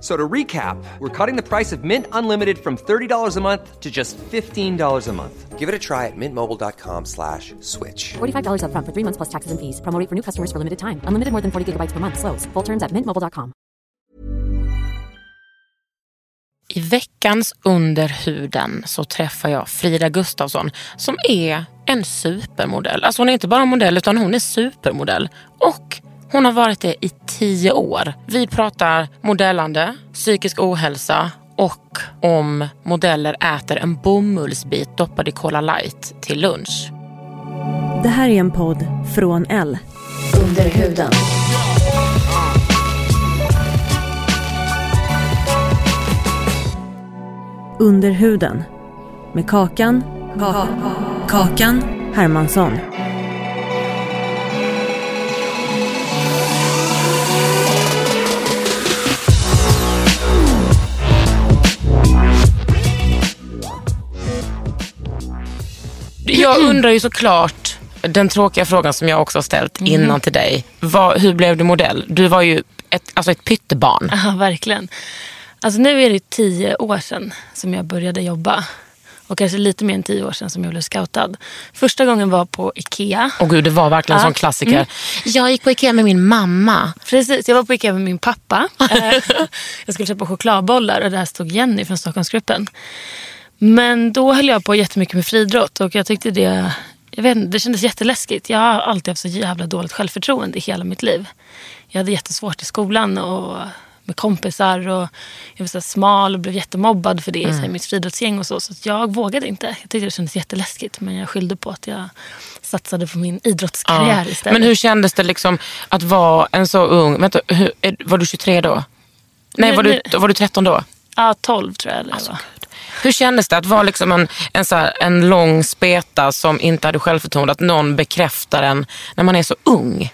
So to recap, we're cutting the price of Mint Unlimited from $30 a month to just $15 a month. Give it a try at mintmobile.com slash switch. $45 upfront for three months plus taxes and fees. Promo rate for new customers for limited time. Unlimited more than 40 gigabytes per month. Slows. Full terms at mintmobile.com. I veckans Under huden så träffar jag Frida Gustafsson som är en supermodell. Alltså hon är inte bara modell utan hon är supermodell. Och hon har varit det i tio år. Vi pratar modellande, psykisk ohälsa och om modeller äter en bomullsbit doppad i Cola light till lunch. Det här är en podd från L. Under huden. Under huden. Med Kakan. Kakan Hermansson. Jag undrar ju såklart den tråkiga frågan som jag också har ställt innan till dig. Vad, hur blev du modell? Du var ju ett, alltså ett pyttebarn. Ja, verkligen. Alltså nu är det tio år sedan som jag började jobba. Och kanske lite mer än tio år sedan som jag blev scoutad. Första gången var på Ikea. Och gud, det var verkligen en Ja. sån klassiker. Jag gick på Ikea med min mamma. Precis, jag var på Ikea med min pappa. Eh, jag skulle köpa chokladbollar och där stod Jenny från Stockholmsgruppen. Men då höll jag på jättemycket med friidrott och jag tyckte det, jag vet inte, det kändes jätteläskigt. Jag har alltid haft så jävla dåligt självförtroende i hela mitt liv. Jag hade jättesvårt i skolan och med kompisar och jag var så smal och blev jättemobbad för det Mm. i mitt friidrottsgäng och så. Så jag vågade inte. Jag tyckte det kändes jätteläskigt men jag skyllde på att jag satsade på min idrottskarriär Ja. istället. Men hur kändes det liksom att vara en så ung... Vänta, hur, var du 23 då? Nej, Nu- var du, nu- var du 13 då? Ja, 12 tror jag. Eller Alltså. Hur kändes det att vara liksom en, en, så här, en lång speta som inte hade självförtroende? Att någon bekräftar en när man är så ung?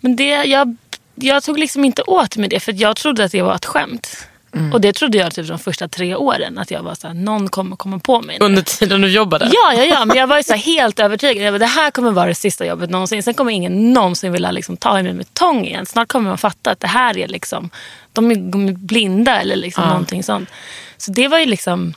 Men det, jag, jag tog liksom inte åt mig det för jag trodde att det var ett skämt. Mm. Och det trodde jag typ de första tre åren. Att jag var så här, någon kommer komma på mig. nu. Under tiden du jobbade? Ja, ja, ja, men jag var så helt övertygad. Jag bara, det här kommer vara det sista jobbet någonsin. Sen kommer ingen någonsin vilja liksom ta i mig med tång igen. Snart kommer man fatta att det här är liksom, de är blinda eller liksom någonting sånt. Så det var ju liksom,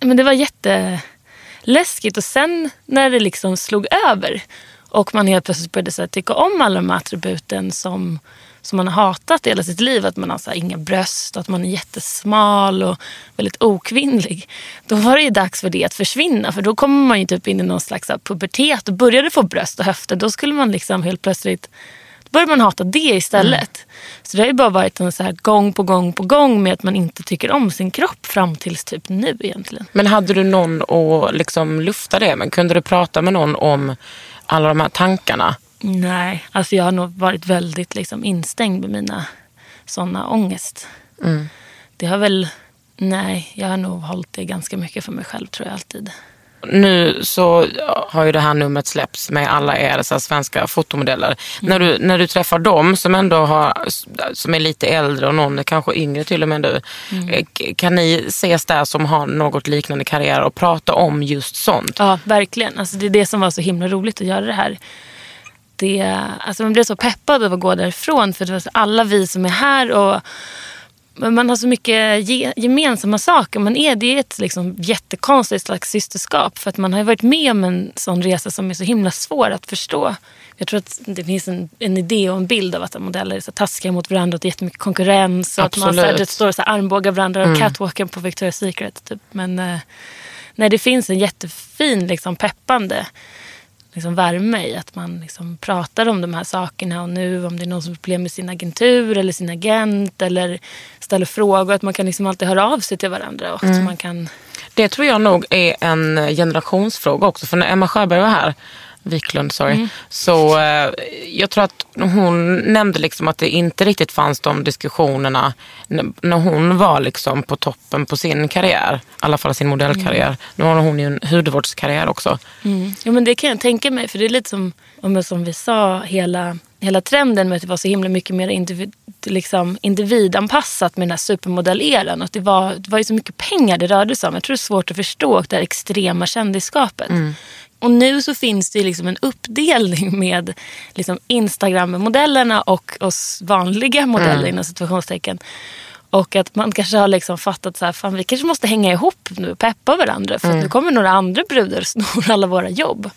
men det var jätteläskigt. Och sen när det liksom slog över och man helt plötsligt började så här, tycka om alla de här attributen som, som man har hatat hela sitt liv. Att man har så här, inga bröst, att man är jättesmal och väldigt okvinnlig. Då var det ju dags för det att försvinna. För då kommer man ju typ in i någon slags här, pubertet och började få bröst och höfter. Då skulle man liksom helt plötsligt börjar man hata det istället. Så det har ju bara varit en så här gång på gång på gång med att man inte tycker om sin kropp fram tills typ nu egentligen. Men hade du någon att liksom lufta det med? Kunde du prata med någon om alla de här tankarna? Nej, alltså jag har nog varit väldigt liksom instängd med mina sådana ångest. Det har väl, nej, jag har nog hållit det ganska mycket för mig själv tror jag alltid. Nu så har ju det här numret släppts med alla er så svenska fotomodeller. När, du, när du träffar dem som ändå har, som är lite äldre och någon är kanske yngre till och med du. eh, k- Kan ni ses där som har något liknande karriär och prata om just sånt? Ja, verkligen. Alltså, det är det som var så himla roligt att göra det här. Det, alltså, man blev så peppad av att gå därifrån för det var så, alla vi som är här och man har så mycket ge, gemensamma saker. Man är, det är ett liksom jättekonstigt slags systerskap. För att man har varit med om en sån resa som är så himla svår att förstå. Jag tror att det finns en, en idé och en bild av att modeller är så taskiga mot varandra och det är jättemycket konkurrens. Och att man så här, Absolut. det står här, armbågar varandra och catwalken på Victoria's Secret. Typ. Men eh, nej, det finns en jättefin liksom, peppande liksom värme i. Att man liksom pratar om de här sakerna och nu om det är någon som har problem med sin agentur eller sin agent eller ställer frågor. Att man kan liksom alltid höra av sig till varandra. Och att man kan... Det tror jag nog är en generationsfråga också. För när Emma Sjöberg var här, Wiklund, sorry, så eh, jag tror att hon nämnde liksom att det inte riktigt fanns de diskussionerna när hon var liksom på toppen på sin karriär. I alla fall sin modellkarriär. Nu har hon ju en hudvårdskarriär också. Mm. Ja, men det kan jag tänka mig. För det är lite som, som vi sa, hela, hela trenden med att det var så himla mycket mer individ, liksom, individanpassat med den här supermodelleran. Det var, det var ju så mycket pengar det rörde sig om. Jag tror det är svårt att förstå det här extrema kändisskapet. Och nu så finns det liksom en uppdelning med liksom Instagram-modellerna och oss vanliga modeller inom situationstecken. Och att man kanske har liksom fattat så här, fan vi kanske måste hänga ihop nu och peppa varandra. För att nu kommer några andra brudar och snor alla våra jobb.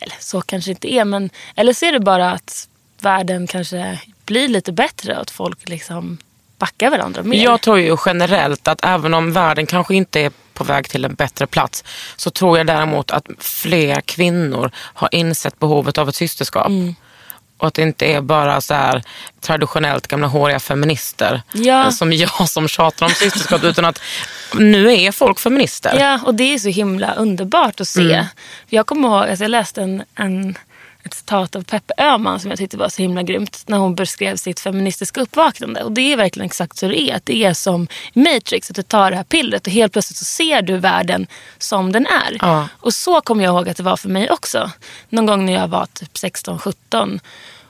Eller så kanske inte är, men eller så är det bara att världen kanske blir lite bättre och att folk liksom backar varandra mer. Jag tror ju generellt att även om världen kanske inte är på väg till en bättre plats så tror jag däremot att fler kvinnor har insett behovet av ett systerskap. Mm. Och att det inte är bara så här traditionellt gamla håriga feminister Ja. eh, som jag som tjatar om systerskap utan att nu är folk feminister. Ja, och det är så himla underbart att se. Mm. Jag kommer ihåg, alltså jag läste en, en, ett citat av Peppe Öhman som jag tyckte var så himla grymt när hon beskrev sitt feministiska uppvaknande. Och det är verkligen exakt så det är. Att det är som Matrix, att du tar det här pillret och helt plötsligt så ser du världen som den är. Ja. Och så kommer jag ihåg att det var för mig också. Någon gång när jag var typ 16-17.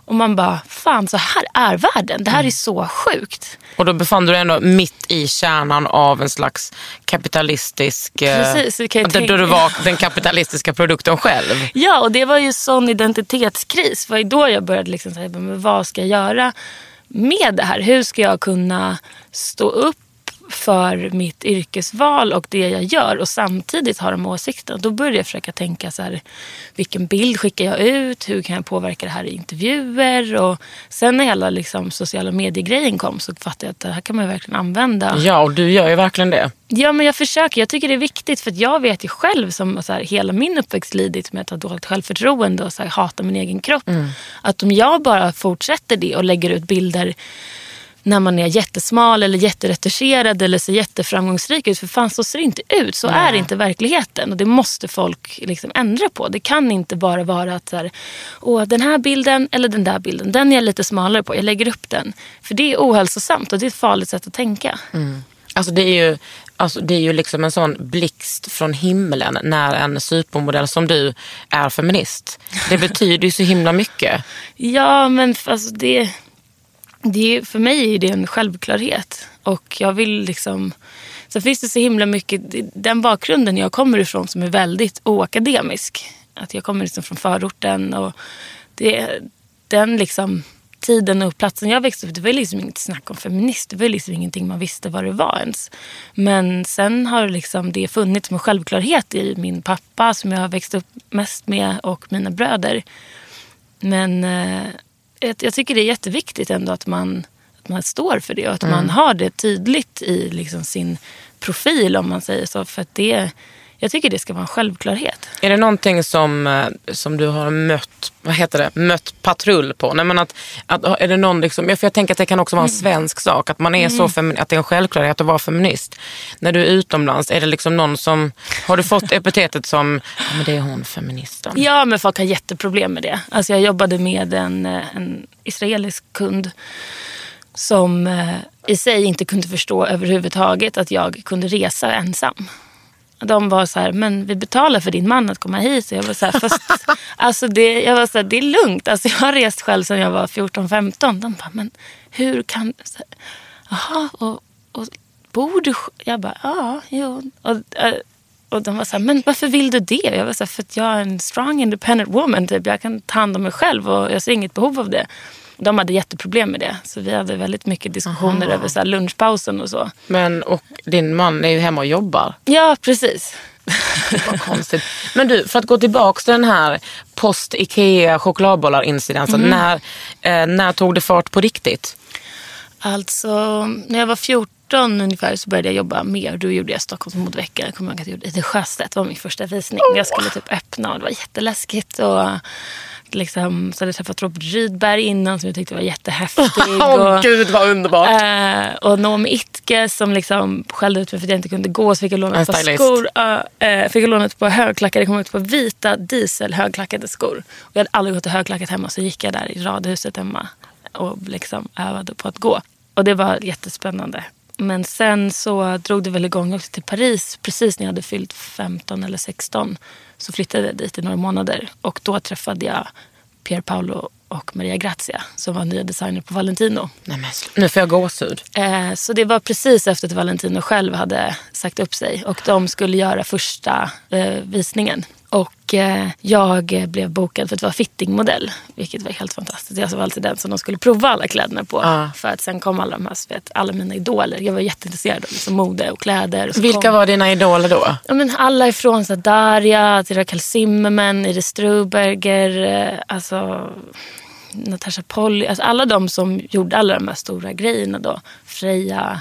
Och man bara, fan så här är världen. Det här är så sjukt. Och då befann du dig ändå mitt i kärnan av en slags kapitalistisk... eh, Precis, det kan jag där tänka. du var den kapitalistiska produkten själv. Ja, och det var ju sån identitetskris. Det var ju då jag började liksom säga, men vad ska jag göra med det här? Hur ska jag kunna stå upp för mitt yrkesval och det jag gör och samtidigt ha de åsikterna. Då började jag försöka tänka så här, vilken bild skickar jag ut? Hur kan jag påverka det här i intervjuer? Och sen när hela liksom, sociala medier-grejen kom så fattade jag att det här kan man verkligen använda. Ja, och du gör ju verkligen det. Ja, men jag försöker. Jag tycker det är viktigt för jag vet ju själv som så här, hela min uppväxt lidit med att ha dåligt självförtroende och så här, hata min egen kropp. Att om jag bara fortsätter det och lägger ut bilder när man är jättesmal eller jätteretuscherad eller ser jätteframgångsrik ut. För fan så ser det inte ut. Så är inte verkligheten. Och det måste folk liksom ändra på. Det kan inte bara vara att så här, Åh, den här bilden eller den där bilden, den är jag lite smalare på. Jag lägger upp den. För det är ohälsosamt och det är ett farligt sätt att tänka. Alltså det är ju, alltså det är ju liksom en sån blixt från himlen när en supermodell som du är feminist. Det betyder ju så himla mycket. Ja, men alltså det, det för mig är det en självklarhet. Och jag vill liksom... Sen finns det så himla mycket, den bakgrunden jag kommer ifrån som är väldigt oakademisk. Att jag kommer liksom från förorten och det, den liksom tiden och platsen jag växte upp, det var liksom inget snack om feminist. Det var liksom ingenting man visste vad det var ens. Men sen har liksom det funnits som en självklarhet i min pappa som jag har växt upp mest med och mina bröder. Men eh, jag, jag tycker det är jätteviktigt ändå att man, att man står för det och att man har det tydligt i liksom sin profil om man säger så. För det, jag tycker det ska vara en självklarhet. Är det någonting som, eh, som du har mött, vad heter det, mött patrull på? Nej, men att, att, är det någon liksom, för jag tänker att det kan också vara en svensk sak, att, man är så femi- att det är en självklarhet att vara feminist. När du är utomlands, är det liksom någon som, har du fått epitetet som, ja men det är hon feministen? Ja, men folk har jätteproblem med det. Alltså jag jobbade med en, eh, en israelisk kund som eh, i sig inte kunde förstå överhuvudtaget att jag kunde resa ensam. De var så här, men vi betalar för din man att komma hit. Så jag var så här, fast alltså det, jag var så här, det är lugnt. Alltså jag har rest själv sedan jag var 14-15. De bara, men hur kan... så här, Jaha, och, och bor du... Jag bara, ja, jo. Och, eh, och de var så här, men varför vill du det? Jag var så här, för att jag är en strong independent woman. Typ. Jag kan ta hand om mig själv och jag ser inget behov av det. De hade jätteproblem med det. Så vi hade väldigt mycket diskussioner över så lunchpausen och så. Men, och din man är ju hemma och jobbar. Ja, precis. Vad konstigt. Men du, för att gå tillbaka till den här post-Ikea chokladbollar-incidenten. När, eh, när tog det fart på riktigt? Alltså, när jag var 14 18 ungefär så började jag jobba mer. Då gjorde jag Stockholms modevecka. Jag kommer ihåg att jag gjorde Ide Sjöstedt. Det var min första visning. Jag skulle typ öppna och det var jätteläskigt. Och liksom, så hade jag träffat Robert Rydberg innan som jag tyckte var jättehäftig. Åh och, gud vad underbart. Eh, och Noomi Itke som liksom skällde ut mig för att jag inte kunde gå. Så fick jag låna ett par skor. Uh, fick jag låna ett par högklackade, kom ut på vita diesel högklackade skor. Och jag hade aldrig gått i högklackat hemma så gick jag där i radhuset hemma och liksom övade på att gå. Och det var jättespännande. Men sen så drog det väl igång också till Paris precis när jag hade fyllt 15 eller 16. Så flyttade jag dit i några månader och då träffade jag Pier Paolo och Maria Grazia som var nya designer på Valentino. Nej, men, nu får jag gåshud. Eh, så det var precis efter att Valentino själv hade sagt upp sig och de skulle göra första eh, visningen. Och eh, jag blev bokad för att vara fittingmodell, vilket var helt fantastiskt. Jag var alltid den som de skulle prova alla kläderna på. Ja. För att sen kom alla de här, vet, alla mina idoler. Jag var jätteintresserad av liksom, mode och kläder. Och Vilka kom, var dina idoler då? Ja, men alla ifrån så Daria, till Raquel Zimmerman, Iris Struberger, eh, alltså Natasha Polly. Alltså alla de som gjorde alla de här stora grejerna då. Freja.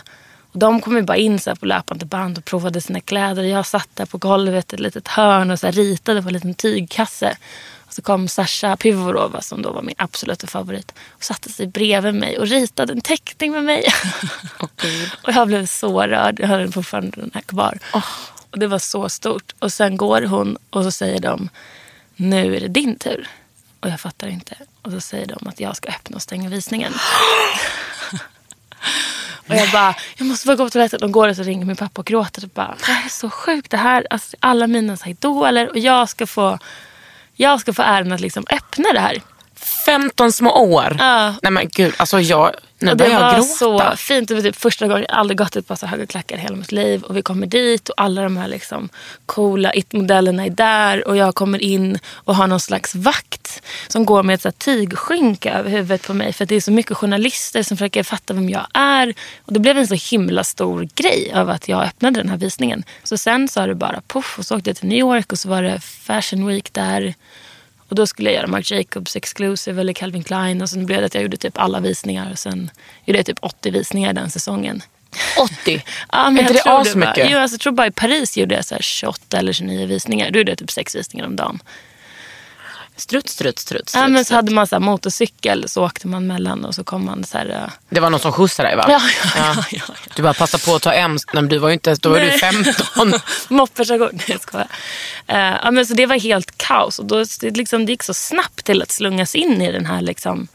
Och de kom ju bara in så på löpande band och provade sina kläder. Jag satt där på golvet i ett litet hörn och så ritade på en liten tygkasse. Och så kom Sasha Pivorova som då var min absoluta favorit och satte sig bredvid mig och ritade en teckning med mig. och jag blev så rörd. Jag har den fortfarande den här kvar. Och det var så stort. Och sen går hon och så säger de nu är det din tur. Och jag fattar inte. Och så säger de att jag ska öppna och stänga visningen. och jag bara, jag måste bara gå på toaletten. Och går och så ringer min pappa och gråter. Och bara, det här är så sjukt. Det här, alltså, alla mina så idoler. Och jag ska få, jag ska få äran att liksom öppna det här. 15 små år. Ja. Nej men gud, alltså jag, nu det börjar jag var gråta. så fint. Det var typ första gången jag aldrig gått ett par så höga klackar i hela mitt liv. Och vi kommer dit och alla de här liksom coola it-modellerna är där. Och jag kommer in och har någon slags vakt som går med ett så här tygskynke över huvudet på mig. För det är så mycket journalister som försöker fatta vem jag är. Och det blev en så himla stor grej av att jag öppnade den här visningen. Så sen så har det bara poff och så åkte jag till New York och så var det Fashion Week där. Och då skulle jag göra Marc Jacobs Exclusive eller Calvin Klein. Och sen blev det att jag gjorde typ alla visningar. Och sen gjorde jag typ 80 visningar den säsongen. 80? Ja, men Är inte jag det tror asmycket? Jo, alltså, jag tror bara i Paris gjorde jag så här 28 eller 29 visningar. Då gjorde jag typ sex visningar om dagen. Strutt, strutt, strutt. Ja, strutt, men så hade man så här motorcykel så åkte man mellan och så kom man så här... äh, Det var någon som skjutsade dig va? Ja, ja, ja. ja, ja. Du bara passa på att ta M. Nej, du var ju inte ens, då var du Nej. 15. Mopperstation. Nej, jag skojar. Eh, ja, men så det var helt kaos. Och då, det, liksom, det gick så snabbt till att slungas in i den här... Liksom,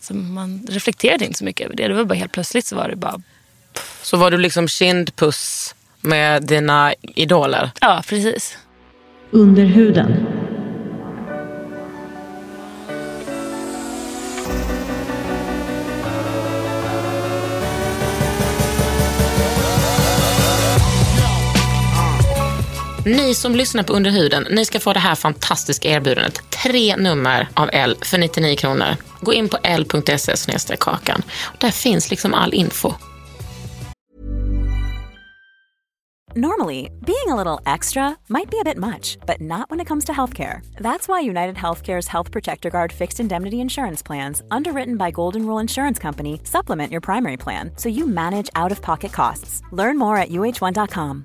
så man reflekterade inte så mycket över det. Det var bara helt plötsligt så var det bara... Så var du liksom kindpuss med dina idoler. Ja, precis. Under huden. Ni som lyssnar på Under huden, ni ska få det här fantastiska erbjudandet. Tre nummer av L för 99 kronor. Gå in på l.se kakan. Där finns liksom all info. Normally, being a little extra might be a bit much, but not when it comes to healthcare. That's why United Healthcare's Health Protector Guard fixed indemnity insurance plans, underwritten by Golden Rule Insurance Company, supplement your primary plan so you manage out of pocket costs. Learn more at uh1.com.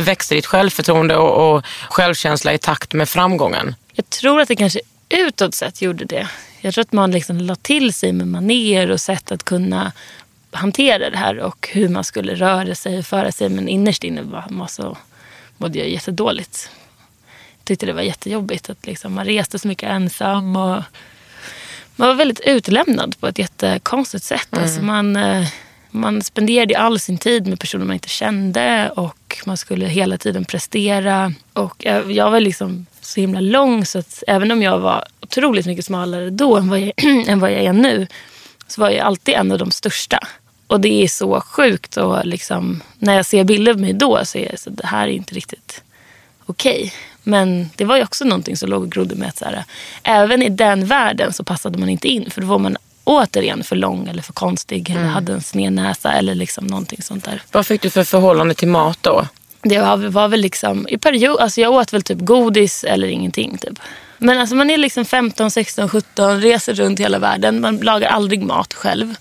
Växer ditt självförtroende och, och självkänsla i takt med framgången? Jag tror att det kanske utåt sett gjorde det. Jag tror att man liksom la till sig med maner och sätt att kunna hantera det här och hur man skulle röra sig och föra sig. Men innerst inne var, så, mådde jag jättedåligt. Jag tyckte det var jättejobbigt att liksom, man reste så mycket ensam. Och man var väldigt utlämnad på ett jättekonstigt sätt. Alltså man, eh, man spenderade all sin tid med personer man inte kände och man skulle hela tiden prestera. Och jag, var liksom så himla lång så att även om jag var otroligt mycket smalare då än vad jag, än vad jag är nu så var jag alltid en av de största. Och det är så sjukt och liksom, när jag ser bilder på mig då så är jag så det här är inte riktigt okej. Men det var ju också någonting som låg och grodde med att så här, även i den världen så passade man inte in. För då var man återigen för lång eller för konstig eller hade en sned näsa eller liksom någonting sånt där. Vad fick du för förhållande till mat då? Det var, var väl liksom i period, alltså jag åt väl typ godis eller ingenting typ. Men alltså man är liksom 15, 16, 17, reser runt hela världen. Man lagar aldrig mat själv.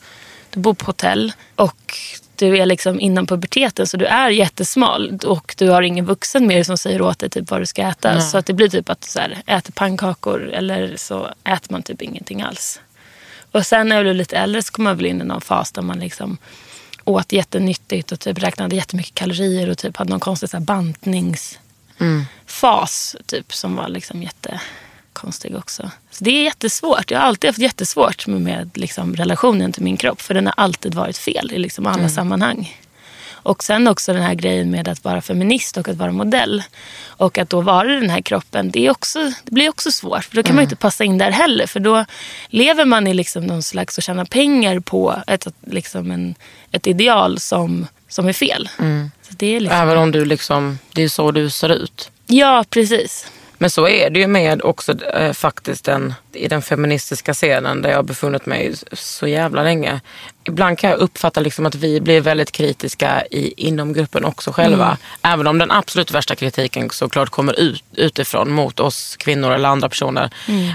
Du bor på hotell och du är liksom innan puberteten så du är jättesmal och du har ingen vuxen mer som säger åt dig typ vad du ska äta. Så att det blir typ att du så här, äter pannkakor eller så äter man typ ingenting alls. Och sen när jag blev lite äldre så kom man väl in i någon fas där man liksom åt jättenyttigt och typ räknade jättemycket kalorier och typ hade någon konstig så här bantningsfas typ som var liksom jättekonstig också. Så det är jättesvårt. Jag har alltid haft jättesvårt med, med liksom relationen till min kropp för den har alltid varit fel i liksom alla sammanhang. Och sen också den här grejen med att vara feminist och att vara modell. Och att då vara den här kroppen, det, är också, det blir också svårt. För då kan man ju inte passa in där heller. För då lever man i liksom någon slags att tjäna pengar på ett, liksom en, ett ideal som, som är fel. Så det är liksom, Även om du liksom, det är så du ser ut. Ja, precis. Men så är det ju med också eh, faktiskt den, i den feministiska scenen där jag har befunnit mig så jävla länge. Ibland kan jag uppfatta liksom att vi blir väldigt kritiska i, inom gruppen också själva. Även om den absolut värsta kritiken såklart kommer ut, utifrån mot oss kvinnor eller andra personer.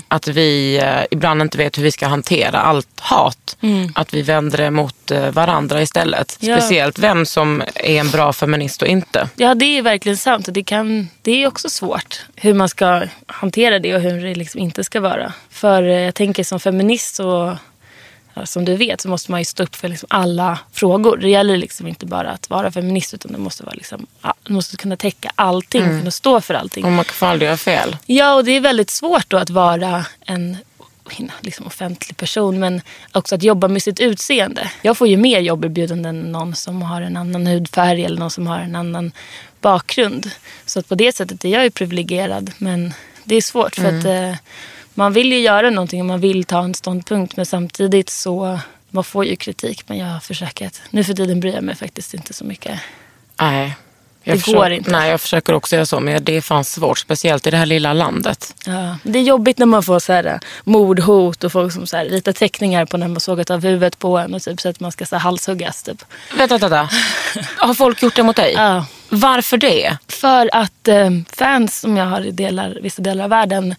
Att vi eh, ibland inte vet hur vi ska hantera allt hat. Att vi vänder det mot eh, varandra istället. Ja. Speciellt vem som är en bra feminist och inte. Ja, det är verkligen sant. Och det, kan, det är också svårt hur man ska hantera det och hur det liksom inte ska vara. För eh, jag tänker som feminist så, som du vet, så måste man ju stå upp för liksom alla frågor. Det gäller liksom inte bara att vara feminist utan det måste, vara liksom, du måste kunna täcka allting, kunna stå för allting. Och man kan aldrig göra fel. Ja, och det är väldigt svårt då att vara en liksom offentlig person men också att jobba med sitt utseende. Jag får ju mer jobberbjudanden än någon som har en annan hudfärg eller någon som har en annan bakgrund. Så att på det sättet är jag ju privilegierad men det är svårt för att eh, man vill ju göra någonting och man vill ta en ståndpunkt men samtidigt så man får ju kritik men jag försöker att nu för tiden bryr jag mig faktiskt inte så mycket. Nej. Jag Det försöker, går inte. Nej, jag försöker också göra så, men det är fan svårt. Speciellt i det här lilla landet. Ja, det är jobbigt när man får så här, mordhot och folk som så här, ritar teckningar på när man sågat av huvudet på en och typ, så att man ska så här, halshuggas. Typ. Vänta, vänta. Har folk gjort det mot dig? Ja. Varför det? För att eh, fans som jag har i delar, vissa delar av världen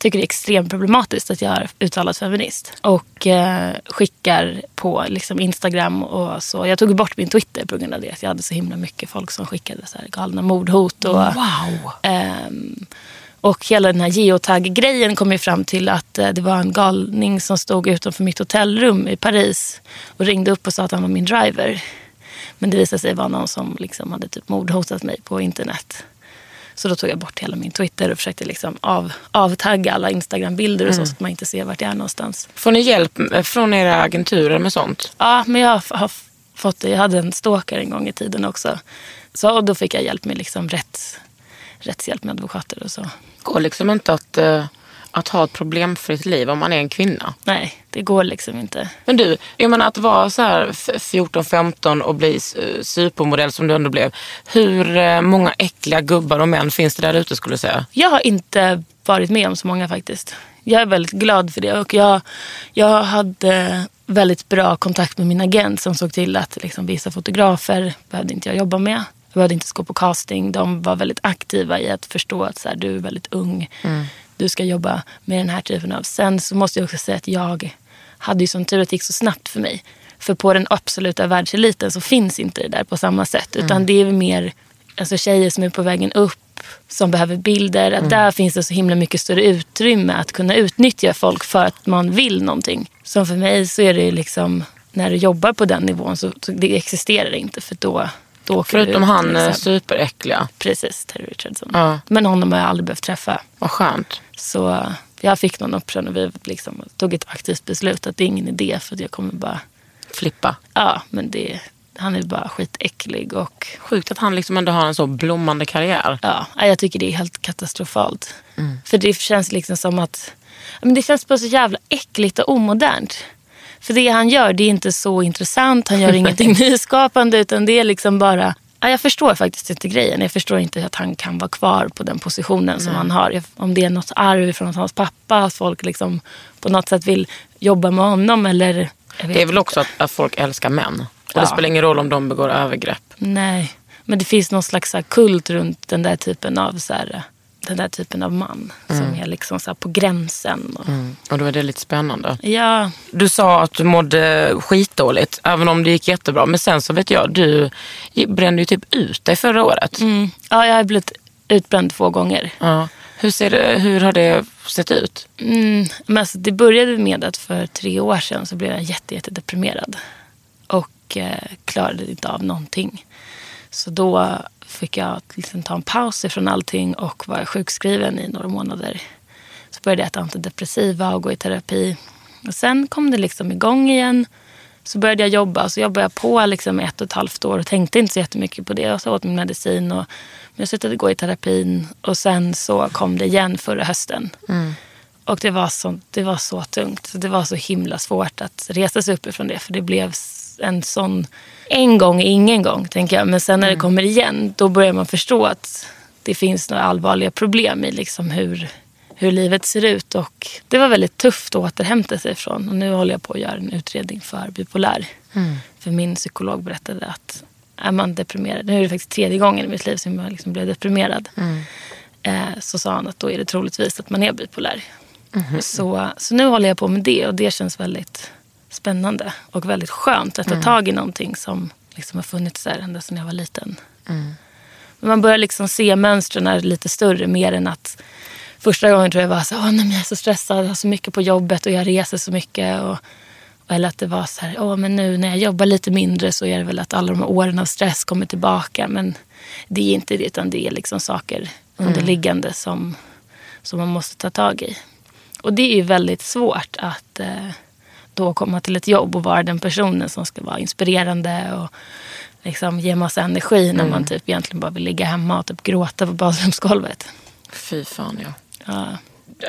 tycker det är extremt problematiskt att jag är uttalad feminist. Och eh, skickar på liksom, Instagram och så. Jag tog bort min Twitter på grund av det. Att jag hade så himla mycket folk som skickade så här, galna mordhot. Och, Wow. Ehm, och hela den här geotag-grejen kom ju fram till att eh, det var en galning som stod utanför mitt hotellrum i Paris och ringde upp och sa att han var min driver. Men det visade sig vara någon som liksom hade typ mordhotat mig på internet. Så då tog jag bort hela min Twitter och försökte liksom av, avtagga alla Instagram-bilder och så, så att man inte ser vart jag är någonstans. Får ni hjälp från era agenturer med sånt? Ja, men jag har fått det. Jag hade en stalker en gång i tiden också. Så och då fick jag hjälp med liksom rätts, rättshjälp med advokater och så. går liksom inte att, eh, att ha ett problemfritt liv om man är en kvinna. Nej, det går liksom inte. Men du, jag menar att vara så här f- 14-15 och bli eh, supermodell som du ändå blev. Hur eh, många äckliga gubbar och män finns det där ute skulle du säga? Jag har inte varit med om så många faktiskt. Jag är väldigt glad för det. Och jag, jag hade väldigt bra kontakt med min agent som såg till att liksom, vissa fotografer behövde inte jag jobba med. Jag behövde inte gå på casting. De var väldigt aktiva i att förstå att så här, du är väldigt ung. Du ska jobba med den här typen av... Sen så måste jag också säga att jag hade ju som tur att det gick så snabbt för mig. För på den absoluta världseliten så finns inte det där på samma sätt. Utan det är mer alltså tjejer som är på vägen upp, som behöver bilder. Att Där finns det så himla mycket större utrymme att kunna utnyttja folk för att man vill någonting. Som för mig så är det liksom, när du jobbar på den nivån så, så det existerar inte. För då, du Förutom ut, han liksom. eh, superäckliga. Precis, Terry Richardson. Ja. Men honom har jag aldrig behövt träffa. Vad skönt. Så jag fick någon option och vi liksom tog ett aktivt beslut att det är ingen idé för att jag kommer bara, Flippa. ja men det, han är bara skitäcklig. Och, Sjukt att han liksom ändå har en så blommande karriär. ja, jag tycker det är helt katastrofalt. För det känns liksom som att men det känns bara så jävla äckligt och omodernt. För det han gör det är inte så intressant. Han gör ingenting nyskapande utan det är liksom bara Ja, jag förstår faktiskt inte grejen. Jag förstår inte att han kan vara kvar på den positionen som han har. Om det är något arv från hans pappa, att folk liksom på något sätt vill jobba med honom eller... Det är väl också att, att folk älskar män. Och Ja. det spelar ingen roll om de begår övergrepp. Nej, men det finns någon slags kult runt den där typen av, så här, den där typen av man. Som är liksom så på gränsen. Och, Mm. Och då är det lite spännande. Ja, Du sa att du mådde skitdåligt, även om det gick jättebra. Men sen så vet jag, du brände ju typ ut dig förra året. mm, ja, jag har blivit utbränd två gånger. Ja. Hur, ser det, hur har det sett ut? Mm, men alltså, det började med att för tre år sedan så blev jag jätte, jätte deprimerad. Och eh, klarade inte av någonting. Så då fick jag liksom ta en paus ifrån allting och var sjukskriven i några månader. Så började jag äta antidepressiva och gå i terapi. Och sen kom det liksom igång igen. Så började jag jobba. Så jobbade jag på liksom ett och ett halvt år och tänkte inte så jättemycket på det. Så åt min medicin. Och, jag slutade gå i terapin. Och sen så kom det igen förra hösten. Och det var, så, det var så tungt. Så Det var så himla svårt att resa sig upp ifrån det. För det blev en sån... En gång är ingen gång, tänker jag. Men sen när det kommer igen, då börjar man förstå att det finns några allvarliga problem i liksom hur, hur livet ser ut. Och det var väldigt tufft att återhämta sig ifrån. Och nu håller jag på att göra en utredning för bipolär. För min psykolog berättade att är man deprimerad, nu är det faktiskt tredje gången i mitt liv som jag liksom blev deprimerad. Eh, så sa han att då är det troligtvis att man är bipolär. Så, så nu håller jag på med det och det känns väldigt spännande och väldigt skönt att ta tag i någonting som liksom har funnits där ända sedan jag var liten. Men man börjar liksom se mönstren lite större mer än att första gången tror jag var så Åh, nej, jag är så stressad, jag har så mycket på jobbet och jag reser så mycket. Och, eller att det var så här, Åh, men nu när jag jobbar lite mindre så är det väl att alla de här åren av stress kommer tillbaka. Men det är inte det, utan det är liksom saker underliggande som, som man måste ta tag i. Och det är ju väldigt svårt att eh, då komma till ett jobb och vara den personen som ska vara inspirerande och liksom ge massa energi när man typ egentligen bara vill ligga hemma och typ gråta på badrumsgolvet. Fy fan ja. Ja.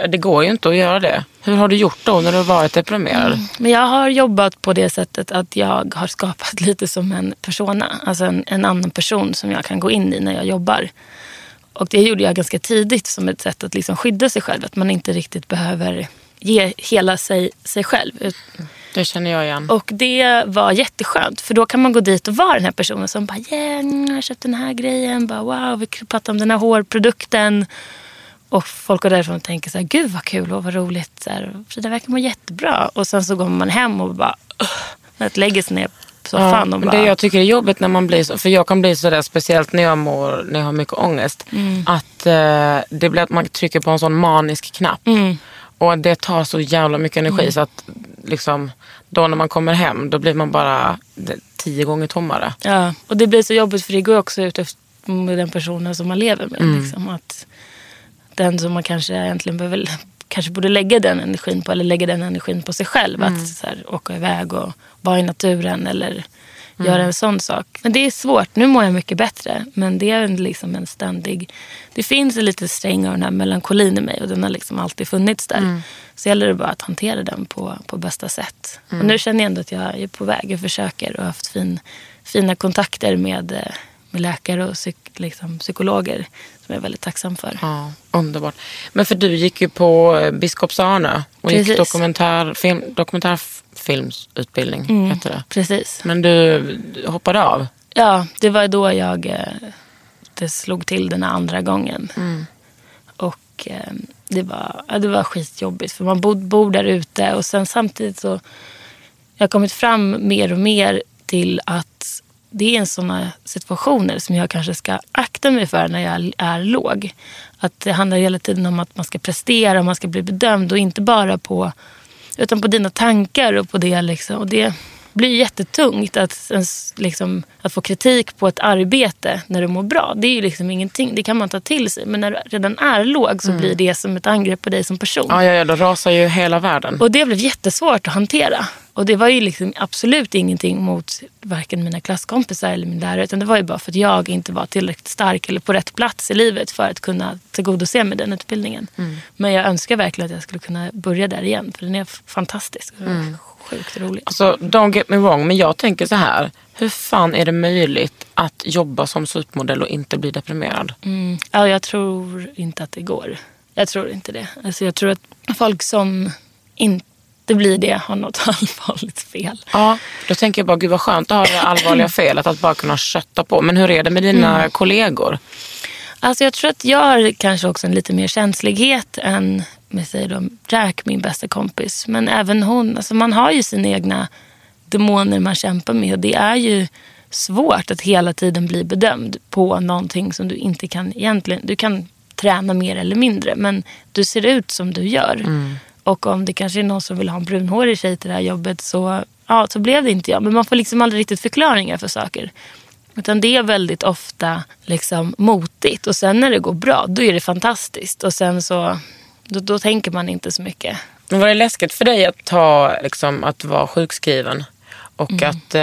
Det går ju inte att göra det. Hur har du gjort då när du har varit deprimerad? Men jag har jobbat på det sättet att jag har skapat lite som en persona. Alltså en, en annan person som jag kan gå in i när jag jobbar. Och det gjorde jag ganska tidigt som ett sätt att liksom skydda sig själv. Att man inte riktigt behöver ge hela sig, sig själv. Det känner jag igen. Och det var jätteskönt. För då kan man gå dit och vara den här personen som bara yeah, jag har köpt den här grejen. Bara, wow, vi pratar om den här hårprodukten. Och folk går därifrån och tänker så här, gud vad kul och vad roligt. Så här, Frida verkar må jättebra. Och sen så går man hem och bara, uh, lägger sig ner på soffan och men bara, det jag tycker är jobbigt när man blir så, för jag kan bli sådär speciellt när jag mår, när jag har mycket ångest. Mm. Att eh, det blir att man trycker på en sån manisk knapp. Mm. Och det tar så jävla mycket energi så att liksom, då när man kommer hem då blir man bara tio gånger tommare. Ja, och det blir så jobbigt för det går också ut efter med den personen som man lever med. Mm. Liksom, att den som man kanske egentligen behöver, kanske borde lägga den energin på eller lägga den energin på sig själv. Mm. Att så här, åka iväg och vara i naturen eller Mm. göra en sån sak. Men det är svårt. Nu mår jag mycket bättre. Men det är liksom en ständig... Det finns en lite sträng av den här melankolin i mig och den har liksom alltid funnits där. Mm. Så gäller det bara att hantera den på, på bästa sätt. Och nu känner jag ändå att jag är på väg. Jag försöker och har haft fin, fina kontakter med, eh, med läkare och psyk, liksom, psykologer som jag är väldigt tacksam för. Ja, underbart. Men för du gick ju på eh, Biskops-Arne och gick Precis. dokumentärfilm, dokumentärfilmsutbildning. Mm. Heter det. Precis. Men du hoppade av. Ja, det var då jag eh, det slog till den andra gången. Och eh, det, var, ja, det var skitjobbigt för man bor, bor där ute och sen samtidigt så jag har kommit fram mer och mer till att det är sådana situationer som jag kanske ska akta mig för när jag är låg. Att det handlar hela tiden om att man ska prestera och man ska bli bedömd och inte bara på utan på dina tankar och på det. Liksom. Och det blir jättetungt att, liksom, att få kritik på ett arbete när du mår bra. Det är ju liksom ingenting, det kan man ta till sig. Men när du redan är låg så blir det som ett angrepp på dig som person. Ja, ja, ja, då rasar ju hela världen. Och det blev jättesvårt att hantera. Och det var ju liksom absolut ingenting mot varken mina klasskompisar eller min lärare. Utan det var ju bara för att jag inte var tillräckligt stark eller på rätt plats i livet för att kunna tillgodose mig den utbildningen. Men jag önskar verkligen att jag skulle kunna börja där igen. För den är fantastisk. Mm. Sjukt rolig. Alltså, don't get me wrong, men jag tänker så här. Hur fan är det möjligt att jobba som supermodell och inte bli deprimerad? Mm. Ja, jag tror inte att det går. Jag tror inte det. Alltså, jag tror att folk som inte blir det har något allvarligt fel. Ja, då tänker jag bara, gud vad skönt att ha det allvarliga felet att bara kunna kötta på. Men hur är det med dina Mm. kollegor? Alltså jag tror att jag har kanske också en lite mer känslighet än med säger då, Jack, min bästa kompis. Men även hon. Alltså man har ju sina egna demoner man kämpar med. Och det är ju svårt att hela tiden bli bedömd på någonting som du inte kan egentligen... Du kan träna mer eller mindre, men du ser ut som du gör. Och om det kanske är någon som vill ha en brunhårig tjej till det här jobbet så, ja, så blev det inte jag. Men man får liksom aldrig riktigt förklaringar för saker. Utan det är väldigt ofta liksom motigt. Och sen när det går bra, då är det fantastiskt. Och sen så, då, då tänker man inte så mycket. Men var det läskigt för dig att, ta, liksom, att vara sjukskriven och Mm. att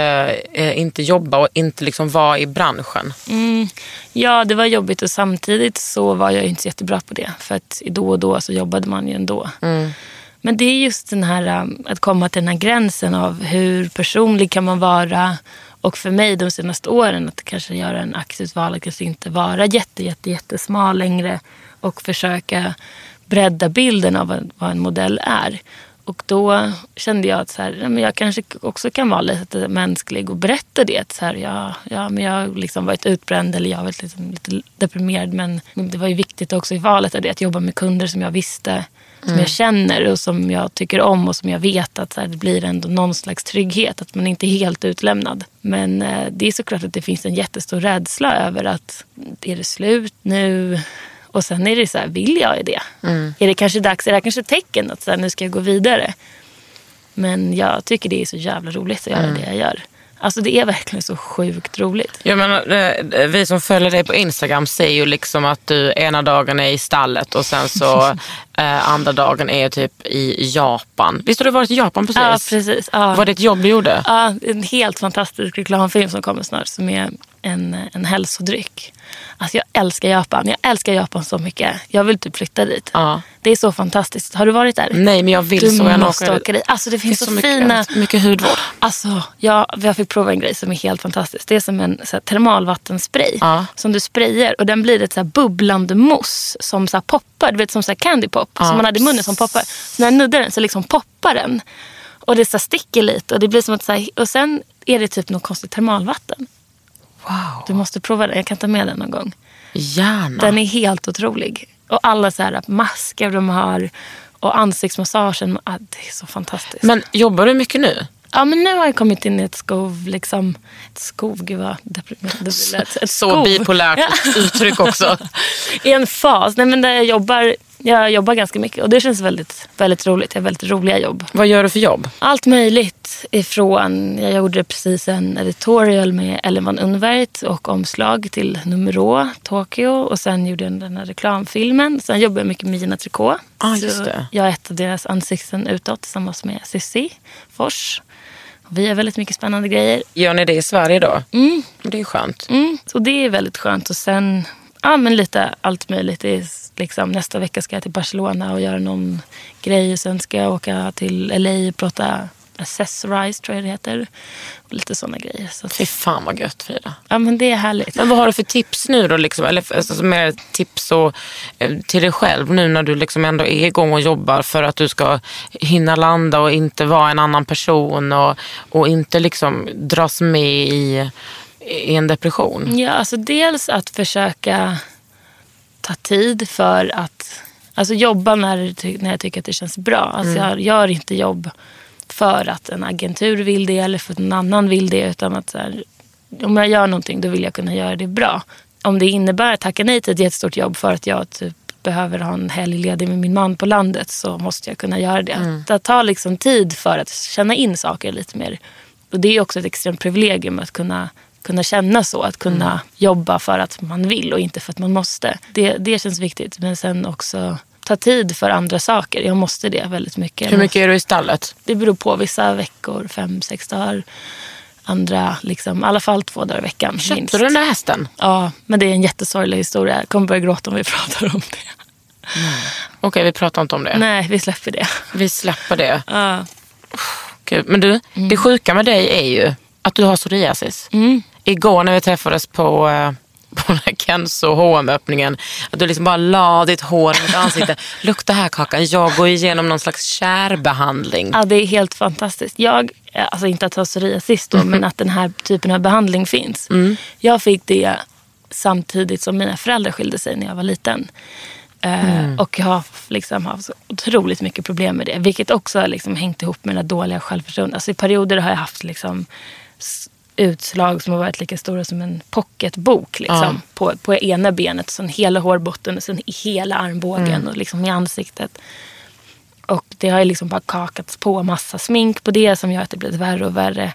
eh, inte jobba och inte liksom vara i branschen? Mm, ja, det var jobbigt och samtidigt så var jag inte så jättebra på det. För att då och då så jobbade man ju ändå. Men det är just den här um, att komma till den här gränsen av hur personlig kan man vara. Och för mig de senaste åren att kanske göra en aktivt val att kanske inte vara jätte, jätte, jättesmal längre. Och försöka bredda bilden av vad en modell är. Och då kände jag att så här, men jag kanske också kan vara lite mänsklig och berätta det. Så här, ja, ja, men jag har liksom varit utbränd eller jag har varit liksom lite deprimerad. Men det var ju viktigt också i valet av det, att jobba med kunder som jag visste, som jag känner och som jag tycker om och som jag vet att så här, det blir ändå någon slags trygghet. Att man inte är helt utlämnad. Men eh, det är såklart att det finns en jättestor rädsla över att är det slut nu? Och sen är det så här, vill jag det? Är det kanske dags, är det här kanske ett tecken att så här, nu ska jag gå vidare? Men jag tycker det är så jävla roligt att göra det jag gör. Alltså det är verkligen så sjukt roligt. Jag menar, eh, vi som följer dig på Instagram ser ju liksom att du ena dagen är i stallet och sen så eh, andra dagen är typ i Japan. Visst har du varit i Japan precis? Ja, precis. Ja. Var det ett jobb du gjorde? Ja, en helt fantastisk reklamfilm som kommer snart som är en, en hälsodryck. Alltså jag älskar Japan. Jag älskar Japan så mycket. Jag vill typ flytta dit. Ja. Det är så fantastiskt. Har du varit där? Nej, men jag vill Du så gärna åka åka dit. Alltså det finns, Det så, så fina... mycket- mycket hudvård. Alltså, jag, jag fick prova en grej som är helt fantastisk. Det är som en så här, termalvattenspray Ja. som du sprayar och den blir ett så här, bubblande mousse som så här, poppar. Du vet som så här, candy pop som man hade i munnen som poppar. Så när jag nuddar den så liksom poppar den. Och det så här, sticker lite och det blir som att så och sen är det typ något konstigt termalvatten. Wow. Du måste prova den. Jag kan ta med den någon gång. Gärna. Den är helt otrolig. Och alla så här masker de har och ansiktsmassagen. ah, Det är så fantastiskt. Men jobbar du mycket nu? Ja, men nu har jag kommit in i ett skov. Liksom, ett skov, gud vad deprimerande det lät. Ett Så bipolärt uttryck också. I en fas. Nej, men där jag, jobbar, jag jobbar ganska mycket och det känns väldigt, väldigt roligt. Jag har väldigt roliga jobb. Vad gör du för jobb? Allt möjligt ifrån, jag gjorde precis en editorial med Ellen von Unvert och omslag till Numero, Tokyo. Och sen gjorde jag den här reklamfilmen. Sen jobbar jag mycket med Gina Tricot. Ah, just det. Jag är ett av deras ansikten utåt tillsammans med Cissi Fors. Vi gör väldigt mycket spännande grejer. Gör ni det i Sverige då? Mm. Det är skönt. Mm, så det är väldigt skönt. Och sen ja, men lite allt möjligt. Det liksom, nästa vecka ska jag till Barcelona och göra någon grej. Och sen ska jag åka till LA och prata Accessorize tror jag det heter. Och lite sådana grejer. Så, att- Fy fan vad gött Frida. ja, men det är härligt. Men vad har du för tips nu då? Liksom? Eller alltså, mer tips och, eh, till dig själv nu när du liksom ändå är igång och jobbar för att du ska hinna landa och inte vara en annan person och, och inte liksom dras med i, i en depression. Ja, alltså dels att försöka ta tid för att alltså jobba när, när jag tycker att det känns bra. Alltså Jag gör inte jobb för att en agentur vill det eller för att någon annan vill det. Utan att här, om jag gör någonting då vill jag kunna göra det bra. Om det innebär att tacka nej till ett jättestort jobb för att jag typ behöver ha en helg ledig med min man på landet så måste jag kunna göra det. Det tar liksom tid för att känna in saker lite mer. Och det är också ett extremt privilegium att kunna, kunna känna så. Att kunna jobba för att man vill och inte för att man måste. Det, det känns viktigt. Men sen också ta tid för andra saker. Jag måste det väldigt mycket. Hur mycket är du i stallet? Det beror på. Vissa veckor, fem, sex dagar. Andra, liksom, i alla fall två dagar i veckan. Köpte minst. du den där hästen? Ja, men det är en jättesorglig historia. Jag kommer börja gråta om vi pratar om det. Okej, vi pratar inte om det. Nej, vi släpper det. Vi släpper det. Ja. Men du, det sjuka med dig är ju att du har psoriasis. Igår när vi träffades på, eh, på Kenzo hm öppningen att du liksom bara la ditt hår i mitt ansikte. Lukta här Kakan, jag går igenom någon slags kärbehandling. Ja, det är helt fantastiskt. Jag, alltså inte att ha psoriasis då, men att den här typen av behandling finns. Jag fick det samtidigt som mina föräldrar skilde sig när jag var liten. Eh, Och jag har liksom haft så otroligt mycket problem med det. Vilket också har liksom hängt ihop med det dåliga självförtroendet. Alltså I perioder har jag haft liksom utslag som har varit lika stora som en pocketbok. Liksom, på, på ena benet, sen hela hårbotten och sen i hela armbågen och liksom i ansiktet. Och det har ju liksom bara kakats på massa smink på det som gör att det blivit värre och värre.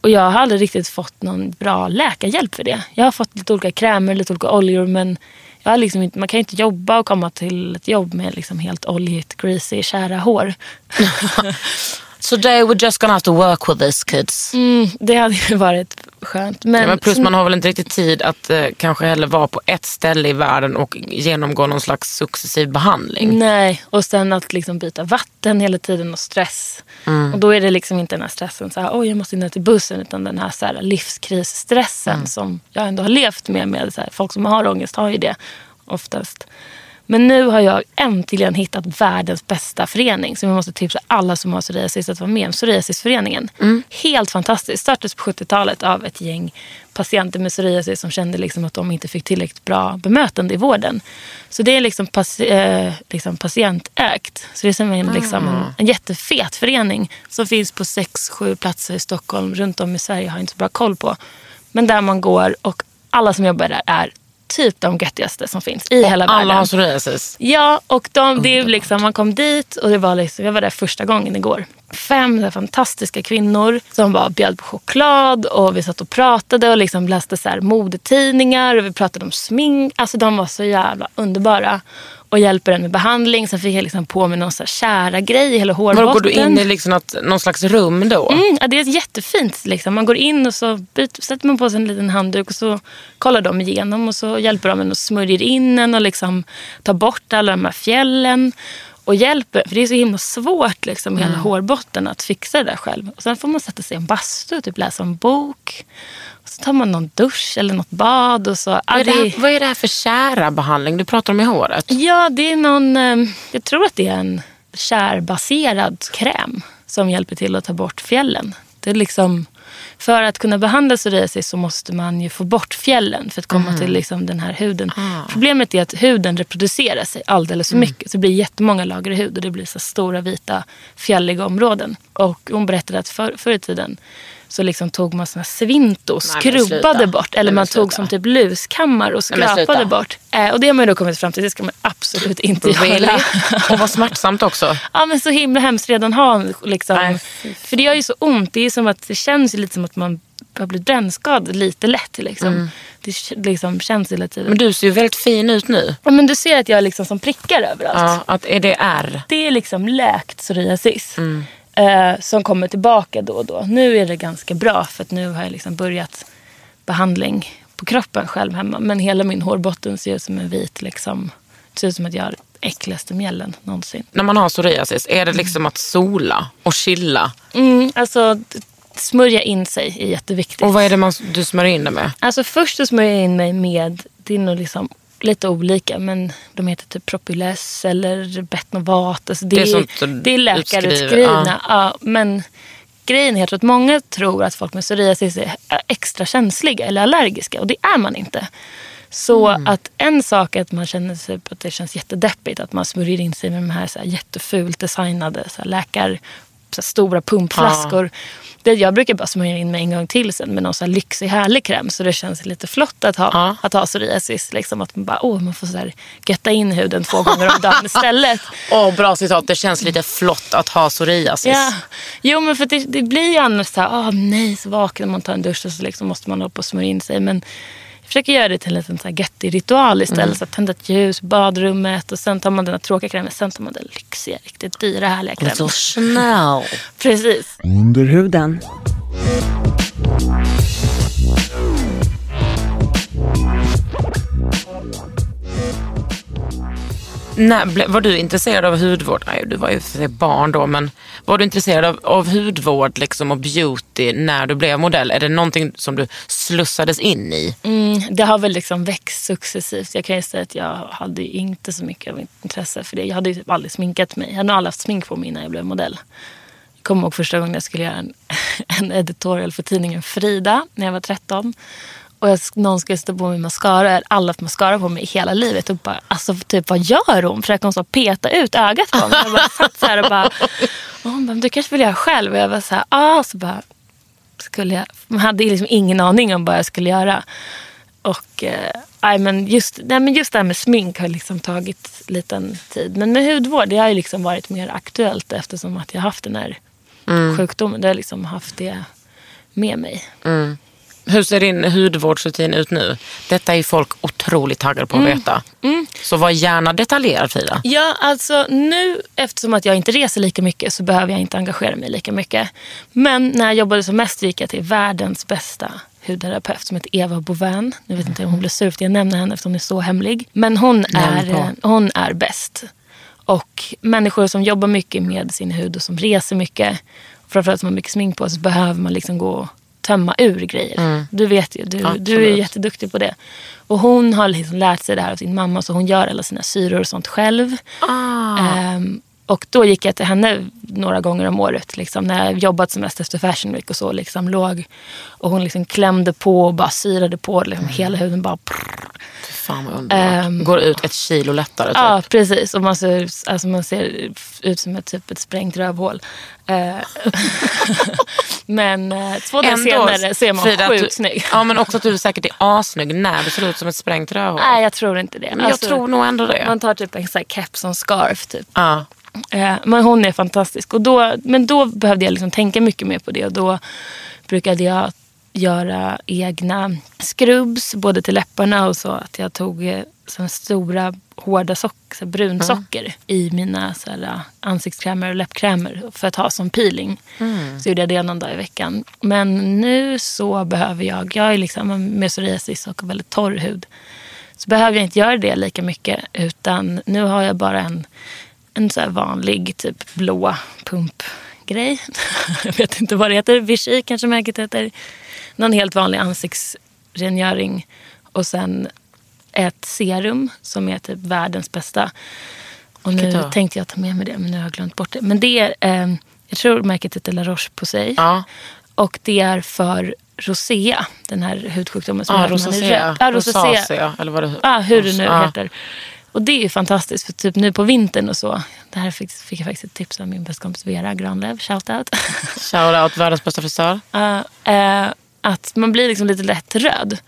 Och jag har aldrig riktigt fått någon bra läkarhjälp för det. Jag har fått lite olika krämer, lite olika oljor men jag har liksom inte, man kan ju inte jobba och komma till ett jobb med liksom helt oljigt, greasy, kära hår. So they were just gonna have to work with this kids. Mm, det hade ju varit skönt. Men, Ja, men plus man har väl inte riktigt tid att eh, kanske heller vara på ett ställe i världen och genomgå någon slags successiv behandling. Nej, och sen att liksom byta vatten hela tiden och stress. Och då är det liksom inte den här stressen, så här, oj jag måste in till bussen, utan den här, så här livskrisstressen som jag ändå har levt med. med så här, folk som har ångest har ju det oftast. Men nu har jag äntligen hittat världens bästa förening som jag måste tipsa alla som har psoriasis att vara med om. Psoriasisföreningen. Helt fantastiskt. Startades på 70-talet av ett gäng patienter med psoriasis som kände liksom att de inte fick tillräckligt bra bemötande i vården. Så det är liksom, paci- eh, liksom patientägt. Så det är som en, liksom en, en jättefet förening som finns på sex, sju platser i Stockholm. Runt om i Sverige har jag inte så bra koll på. Men där man går och alla som jobbar där är typ de göttigaste som finns i hela världen. Alla har psoriasis. Ja, och de, det är liksom, man kom dit och det var liksom, jag var där första gången igår. Fem fantastiska kvinnor som bara bjöd på choklad och vi satt och pratade och liksom läste så modetidningar och vi pratade om smink. Alltså de var så jävla underbara och hjälper en med behandling. Sen fick jag liksom på mig någon så här kära grej i hela hårbotten. Går du in i liksom något, någon slags rum då? Mm, ja, det är jättefint. Liksom. Man går in och så byter, sätter man på sig en liten handduk och så kollar de igenom och så hjälper de en och smörjer in en och liksom tar bort alla de här fjällen. Och hjälper, för det är så himla svårt liksom, hela hårbotten att fixa det där själv. Och sen får man sätta sig i en bastu och typ läsa en bok. Så tar man någon dusch eller något bad. Och så, Vad, är det här, vad är det här för kära behandling du pratar om i håret? Ja, det är någon, eh, jag tror att det är en kärbaserad kräm som hjälper till att ta bort fjällen. Det är liksom, för att kunna behandla psoriasis så måste man ju få bort fjällen för att komma till liksom den här huden. Problemet är att huden reproducerar sig alldeles för mycket. Så det blir jättemånga lager i hud och det blir så stora vita fjälliga områden. Och hon berättade att för, förr i tiden så liksom tog man såna svinto och Nej, skrubbade bort. Eller Nej, man tog som typ luskammar och Nej, skrapade bort. Eh, och det har man ju då kommit fram till, det ska man absolut inte göra. Och vad smärtsamt också. ja men så himla hemskt redan ha liksom. Nej, För det gör ju så ont. Det är som att det känns ju lite som att man har blivit brännskadad lite lätt. Liksom. Det k- liksom känns hela tiden. Men du ser ju väldigt fin ut nu. Ja, men du ser att jag är liksom som prickar överallt. Ja, att är det R? Det är liksom läkt psoriasis. Mm. Eh, som kommer tillbaka då och då. Nu är det ganska bra för att nu har jag liksom börjat behandling på kroppen själv hemma. Men hela min hårbotten ser ut som en vit liksom. Det ser ut som att jag har äckligaste mjällen någonsin. När man har psoriasis, är det liksom att sola och chilla? Mm, alltså smörja in sig är jätteviktigt. Och vad är det man, du smörjer in det med? Alltså först så smörjer jag in mig med, det är nog liksom lite olika men de heter typ Propyles eller Betnovat. Alltså det, Det är sånt det är läkarutskrivna. Ja. men grejen är att många tror att folk med psoriasis är extra känsliga eller allergiska och det är man inte. Så att en sak är att man känner sig att det känns jättedeppigt att man smörjer in sig med de här, så här jättefult designade så här läkar, så här stora pumpflaskor. Det, jag brukar bara smörja in mig en gång till sen med någon så här lyxig härlig kräm så det känns lite flott att ha, Ja. att ha psoriasis. Liksom att man bara, åh, man får så här götta in huden två gånger om dagen istället. Åh, bra citat. Det känns lite flott att ha psoriasis. Ja. Jo, men för det, det blir ju annars så här, åh nej, så vaknar man tar en dusch och så liksom måste man hålla på och smörja in sig. Men Jag försöker göra det till en liten så här göttig ritual istället. Mm. Så att tända ett ljus, badrummet och sen tar man den här tråkiga krämen. Sen tar man den lyxiga, riktigt dyra, härliga krämen. Little Chanel. Precis. Under huden. När, ble- var du intresserad av hudvård? Nej, du var ju för sig barn då, men var du intresserad av, av hudvård liksom, och beauty när du blev modell? Är det någonting som du slussades in i? Mm, det har väl liksom växt successivt. Jag kan ju säga att jag hade inte så mycket av intresse för det. Jag hade ju typ aldrig sminkat mig. Jag hade nog aldrig haft smink på mig innan jag blev modell. Jag kommer ihåg första gången jag skulle göra en, en editorial för tidningen Frida när jag var 13. Och jag, någon skulle sätta på mig mascara. Jag hade aldrig haft mascara på mig i hela livet. Och bara, alltså, typ, vad gör hon? Försöker hon så peta ut ögat på mig? Jag bara satt så här och bara, och hon bara, du kanske vill göra själv? Och jag var så här, ah. Så bara, skulle jag, man hade liksom ingen aning om vad jag skulle göra. Och eh, men just, nej, men just det här med smink har liksom tagit liten tid. Men med hudvård det har ju liksom varit mer aktuellt eftersom att jag har haft den här sjukdomen. Det har liksom haft det med mig. Hur ser din hudvårdsrutin ut nu? Detta är folk otroligt taggade på att veta. Så var gärna detaljerad Frida. Ja, alltså nu eftersom att jag inte reser lika mycket så behöver jag inte engagera mig lika mycket. Men när jag jobbade som mest gick jag till världens bästa hudterapeut som heter Eva Bovan. Nu vet inte om hon blir sur för att jag nämner henne eftersom hon är så hemlig. Men hon är, hon är bäst. Och människor som jobbar mycket med sin hud och som reser mycket, framförallt som har mycket smink på sig, så behöver man liksom gå tömma ur grejer. Du vet ju, du, du är jätteduktig på det. Och hon har liksom lärt sig det här av sin mamma så hon gör alla sina syror och sånt själv. Ehm, och då gick jag till henne några gånger om året. Liksom, när jag jobbat som mest efter Fashion Week och så. Liksom, låg, och hon liksom klämde på och bara syrade på. Liksom, Hela huden bara... Fan vad underbart. Går ut ett kilo lättare typ. Ja, precis. Och man ser, alltså man ser ut som ett, typ ett sprängt rövhål. Eh, Men eh, två dagar senare så är man Frida, sjukt snygg. Ja men också att du säkert är assnygg när du ser ut som ett sprängt rövhål. Nej, jag tror inte det. Men jag tror nog ändå det. Man tar typ en sån här keps och scarf. Typ. Ja. Eh, men hon är fantastisk. Och då, men då behövde jag liksom tänka mycket mer på det. Och då brukade jag göra egna scrubs, både till läpparna och så. Att jag tog eh, såna stora hårda sock, så brunsocker i mina så här, eh, ansiktskrämer och läppkrämer för att ha som peeling. Så gjorde jag det någon dag i veckan. Men nu så behöver jag, jag är liksom med psoriasis och väldigt torr hud. Så behöver jag inte göra det lika mycket. Utan nu har jag bara en, en så här vanlig typ blå pumpgrej. jag vet inte vad det heter. Vichy kanske märket heter. Någon helt vanlig ansiktsrengöring. Och sen ett serum som är typ världens bästa. Och nu Vilket tänkte jag ta med mig det men nu har jag glömt bort det. Men det är, eh, jag tror märket heter La Roche-Posay. Ja. Och det är för rosea, den här hudsjukdomen som Ja, gör att man är röd. Ja, rosacea. Rosacea, eller vad det Ja, hur det nu Ja. heter. Och det är ju fantastiskt för typ nu på vintern och så. Det här fick, fick jag faktiskt ett tips av min bästa kompis Vera Granlöf. Shout out. Shout out världens bästa frisör. Ja, eh, att man blir liksom lite lätt röd.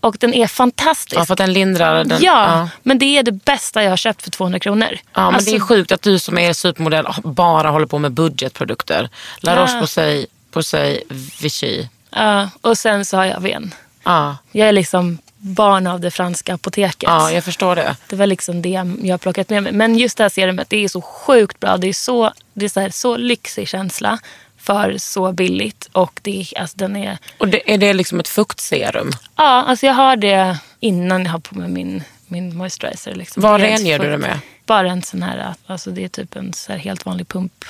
Och den är fantastisk. Mm. Ja, för att den lindrar den. ja, ja. men det är det bästa jag har köpt för 200 kronor. Ja, men Alltså, det är sjukt att du som är supermodell bara håller på med budgetprodukter. La Ja. Roche-Posay, Posay, Vichy. ja, och sen så har jag ven. Ja. Jag är liksom barn av det franska apoteket. ja, jag förstår det. Det var liksom det jag har plockat med mig. Men just det här serumet, det är så sjukt bra. Det är så, det är så, här, så lyxig känsla för så billigt. Och det är, alltså, den är... Och det, är det liksom ett fuktserum? Ja, alltså jag har det innan jag har på mig min, min moisturizer. Liksom. Vad rengör du det med? Bara en sån här, alltså det är typ en så helt vanlig pump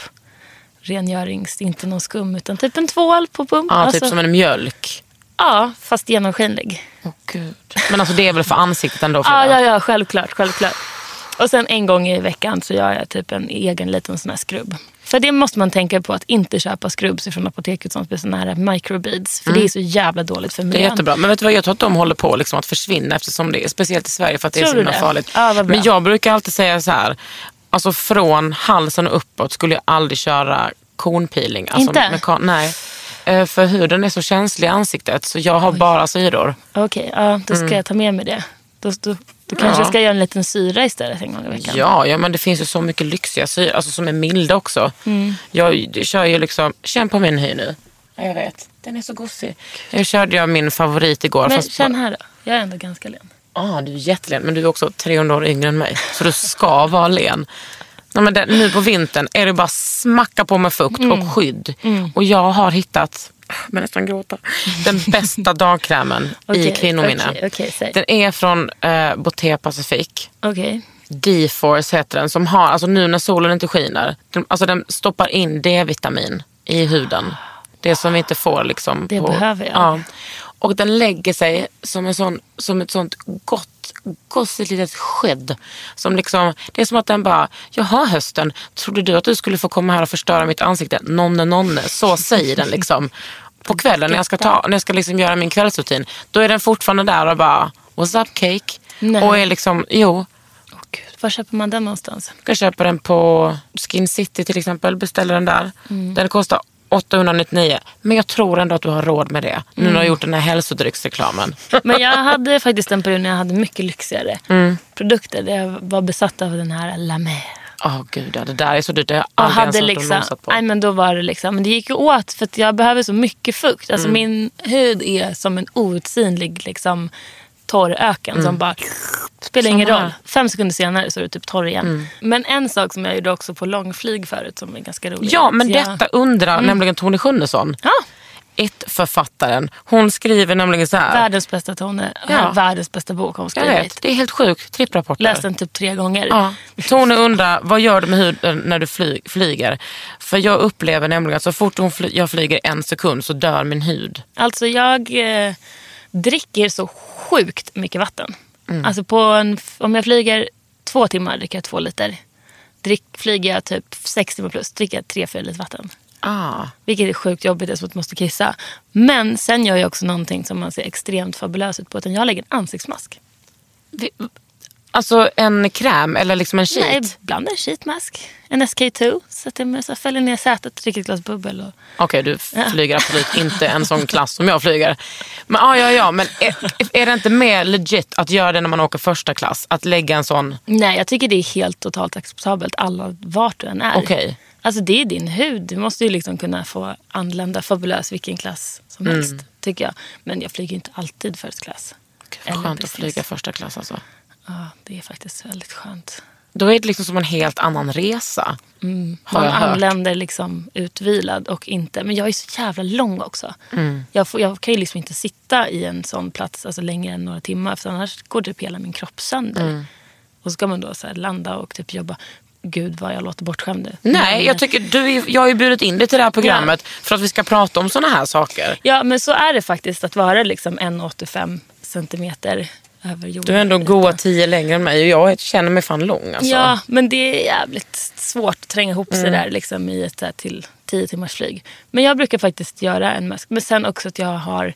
rengörings, inte någon skum utan typ en tvål på pump. Ja, alltså, typ som en mjölk. Ja fast genomskinlig. Åh gud. Men alltså det är väl för ansiktet ändå? Ja, ja, ja, självklart, självklart. Och sen en gång i veckan så gör jag typ en egen liten sån här skrubb. För det måste man tänka på att inte köpa skrubbs från apoteket som är såna här microbeads. För det är så jävla dåligt för Mm. Det är miljön. jättebra. Men vet du vad, jag tror att de håller på liksom att försvinna eftersom det är speciellt i Sverige för att det är Tror så himla farligt. Ja. Men jag brukar alltid säga så här, alltså från halsen och uppåt skulle jag aldrig köra kornpeeling. Alltså Inte? Med nej. Eh, För huden är så känslig i ansiktet så jag har bara syror. Okej, ja, då ska jag ta med mig det. Då, då, då kanske Mm. Ja. jag ska göra en liten syra istället en gång i veckan. Ja, ja, men det finns ju så mycket lyxiga syror alltså som är milda också. Mm. Jag kör ju liksom, känn på min hy nu. Ja, jag vet, den är så gosig. Jag körde ju min favorit igår. Men känn här då. Jag är ändå ganska len. Ah, du är jättelen, men du är också 300 år yngre än mig. Så du ska vara len. Nej, men det, nu på vintern är det bara smacka på med fukt Mm. och skydd. Och jag har hittat, börjar nästan gråta, den bästa dagkrämen i Okej, kvinnominne. okej, säg. Den är från eh, Boté Pacific. Okej. D-force heter den. Som har, alltså nu när solen inte skiner, den, alltså den stoppar in D-vitamin i huden. Det som vi inte får liksom. Det på, behöver jag. Ja. Och den lägger sig som, en sån, som ett sånt gott, gossigt litet skydd. Som liksom, det är som att den bara, jaha hösten, trodde du att du skulle få komma här och förstöra mitt ansikte? Nonne, nonne. Så säger den liksom. På kvällen när jag ska, ta, när jag ska liksom göra min kvällsrutin, då är den fortfarande där och bara, what's up cake? Nej. Och är liksom, jo, Åh, Gud. Var köper man den någonstans? jag kan köpa den på Skin City till exempel. Beställer den där. Mm. Den kostar 899. Men jag tror ändå att du har råd med det. Nu när du har gjort den här hälsodrycksreklamen. Men jag hade faktiskt en period när jag hade mycket lyxigare Mm. produkter. Där jag var besatt av den här La Mer. Åh gud, ja, det där är så dyrt. Det har jag aldrig ens liksom, på. nej men då var det liksom, men det gick ju åt för att jag behöver så mycket fukt. Alltså Mm. min hud är som en outsinlig liksom torr öken som bara spelar ingen Mm. Roll. Fem sekunder senare så är du typ torr igen. Mm. Men en sak som jag gjorde också på långflyg förut som är ganska rolig. Ja, men jag- detta undrar nämligen Tone Schunnesson. Ja, Ett författaren. Hon skriver nämligen så här. världens bästa Tone. Ja. Världens bästa bok har hon jag skrivit. vet, det är helt sjukt. Tripprapporter. Läst den typ tre gånger. Ja. Tone undrar, vad gör du med huden när du fly, flyger? För jag upplever nämligen att så fort hon fly, jag flyger en sekund så dör min hud. Alltså jag eh, dricker så sjukt mycket vatten. Mm. Alltså på en, om jag flyger två timmar dricker jag två liter. Drick, flyger jag typ sex timmar plus dricker jag tre, fyra liter vatten. Ah. Vilket är sjukt jobbigt, det är som att man måste kissa. Men sen gör jag också någonting som man ser extremt fabulös ut på. Utan jag lägger en ansiktsmask. Alltså en kräm eller liksom en sheet? Nej, ibland en sheetmask. En SK2. Sätter jag mig så fäller ner sätet, dricker ett glas bubbel. Och... Okej, du flyger absolut inte en sån klass som jag flyger. Men ja, ja, ja. Men är, är det inte mer legit att göra det när man åker första klass? Att lägga en sån... Nej, jag tycker det är helt totalt acceptabelt alla vart du än är. Okej. Alltså det är din hud. Du måste ju liksom kunna få anlända fabulös vilken klass som Mm. helst. Tycker jag. Men jag flyger inte alltid first class. Vad Eller skönt att flyga första klass alltså. Ja, det är faktiskt väldigt skönt. Då är det liksom som en helt annan resa. Mm. Man anländer liksom utvilad och inte. Men jag är så jävla lång också. Mm. Jag, får, jag kan ju liksom inte sitta i en sån plats alltså längre än några timmar. För annars går typ hela min kropp sönder. Mm. Och så ska man då så landa och typ jobba. Gud vad jag låter bortskämd nu. Nej, Men- jag, tycker, du, jag har ju bjudit in dig till det här programmet för att vi ska prata om såna här saker. Ja, men så är det faktiskt att vara liksom 1,85 centimeter över jorden. Du är ändå goa tio längre än mig och jag känner mig fan lång alltså. Ja, men det är jävligt svårt att tränga ihop sig Mm. där liksom, i ett här, till 10 timmars flyg. Men jag brukar faktiskt göra en mask. Men sen också att jag har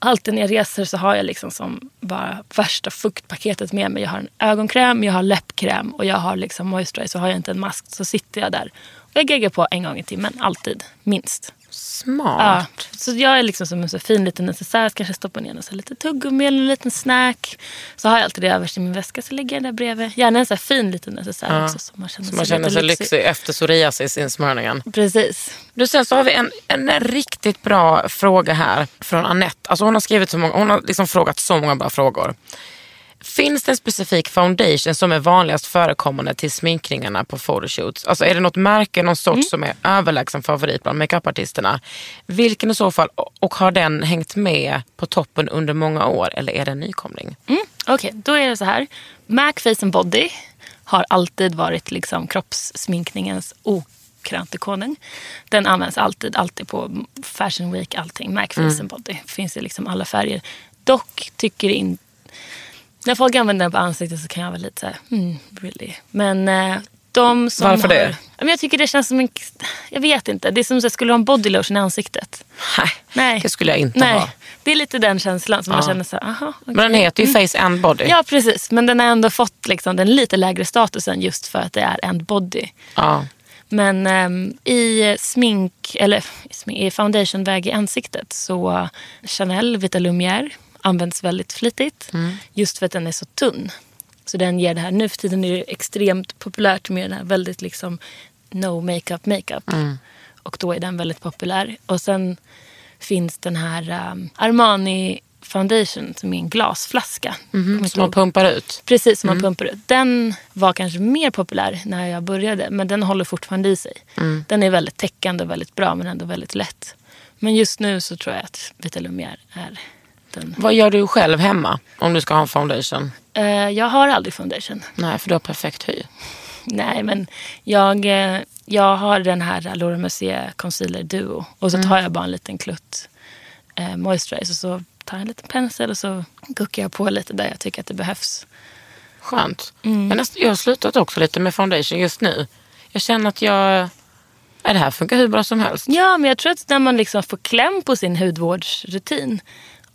Alltid när jag reser så har jag liksom som bara värsta fuktpaketet med mig. Jag har en ögonkräm, jag har läppkräm och jag har liksom moisturizer. Så har jag inte en mask så sitter jag där. Och jag geggar på en gång i timmen, alltid. Minst. Smart. Ja, så jag är liksom som en så fin liten necessär. Kanske stoppa ner så lite tuggummi eller en liten snack. Så har jag alltid det överst i min väska. Så lägger jag den där bredvid. Gärna en så fin liten necessär Ja. också. Så man känner Så man sig, känner sig lyxig efter psoriasisinsmörningen. Precis. Du, sen så har vi en, en riktigt bra fråga här från Annette. Alltså hon har skrivit så många, hon har liksom frågat så många bra frågor. Finns det en specifik foundation som är vanligast förekommande till sminkningarna på photoshoots? Alltså är det något märke, någon sort som är överlägsen favorit bland makeupartisterna? Vilken i så fall, och har den hängt med på toppen under många år eller är det en nykomling? Mm. Okej, då är det så här. MAC Face and Body har alltid varit liksom kroppssminkningens okrönte konung. Den används alltid, alltid på Fashion Week, allting. MAC Face Mm. and Body. Finns i liksom alla färger. Dock tycker inte... När folk använder den på ansiktet så kan jag vara lite så här, hmm, really. Men eh, de som Varför har, det? Men jag tycker det känns som en... Jag vet inte. Det är som att skulle du ha en body lotion i ansiktet. Nej, Nej. det skulle jag inte Nej. ha. Det är lite den känslan som man Ja. känner så här, aha, Men den heter ju Face and Body. Ja, precis. Men den har ändå fått liksom, den lite lägre statusen just för att det är en body. Ja. Men ehm, i smink, eller i i foundationväg i ansiktet så Chanel Vita Lumière används väldigt flitigt. Just för att den är så tunn. Så den ger det här, nu för tiden är det extremt populärt med den här väldigt liksom no makeup makeup. Och då är den väldigt populär. Och sen finns den här um, Armani foundation som är en glasflaska. Mhm, Som man pumpar ut. Precis, som man pumpar ut. Den var kanske mer populär när jag började, men den håller fortfarande i sig. Den är väldigt täckande och väldigt bra, men ändå väldigt lätt. Men just nu så tror jag att Vita Lumière är den. Vad gör du själv hemma om du ska ha en foundation? Eh, jag har aldrig foundation. Nej, för du har perfekt hy. Nej, men jag, eh, jag har den här Laura Mercier Concealer Duo. Och så tar jag bara en liten klutt eh, moisturizer. Och så tar jag en liten pensel och så guckar jag på lite där jag tycker att det behövs. Skönt. Mm. Jag, näst, jag har slutat också lite med foundation just nu. Jag känner att jag... Ja, det här funkar hur bra som helst. Ja, men jag tror att när man liksom får kläm på sin hudvårdsrutin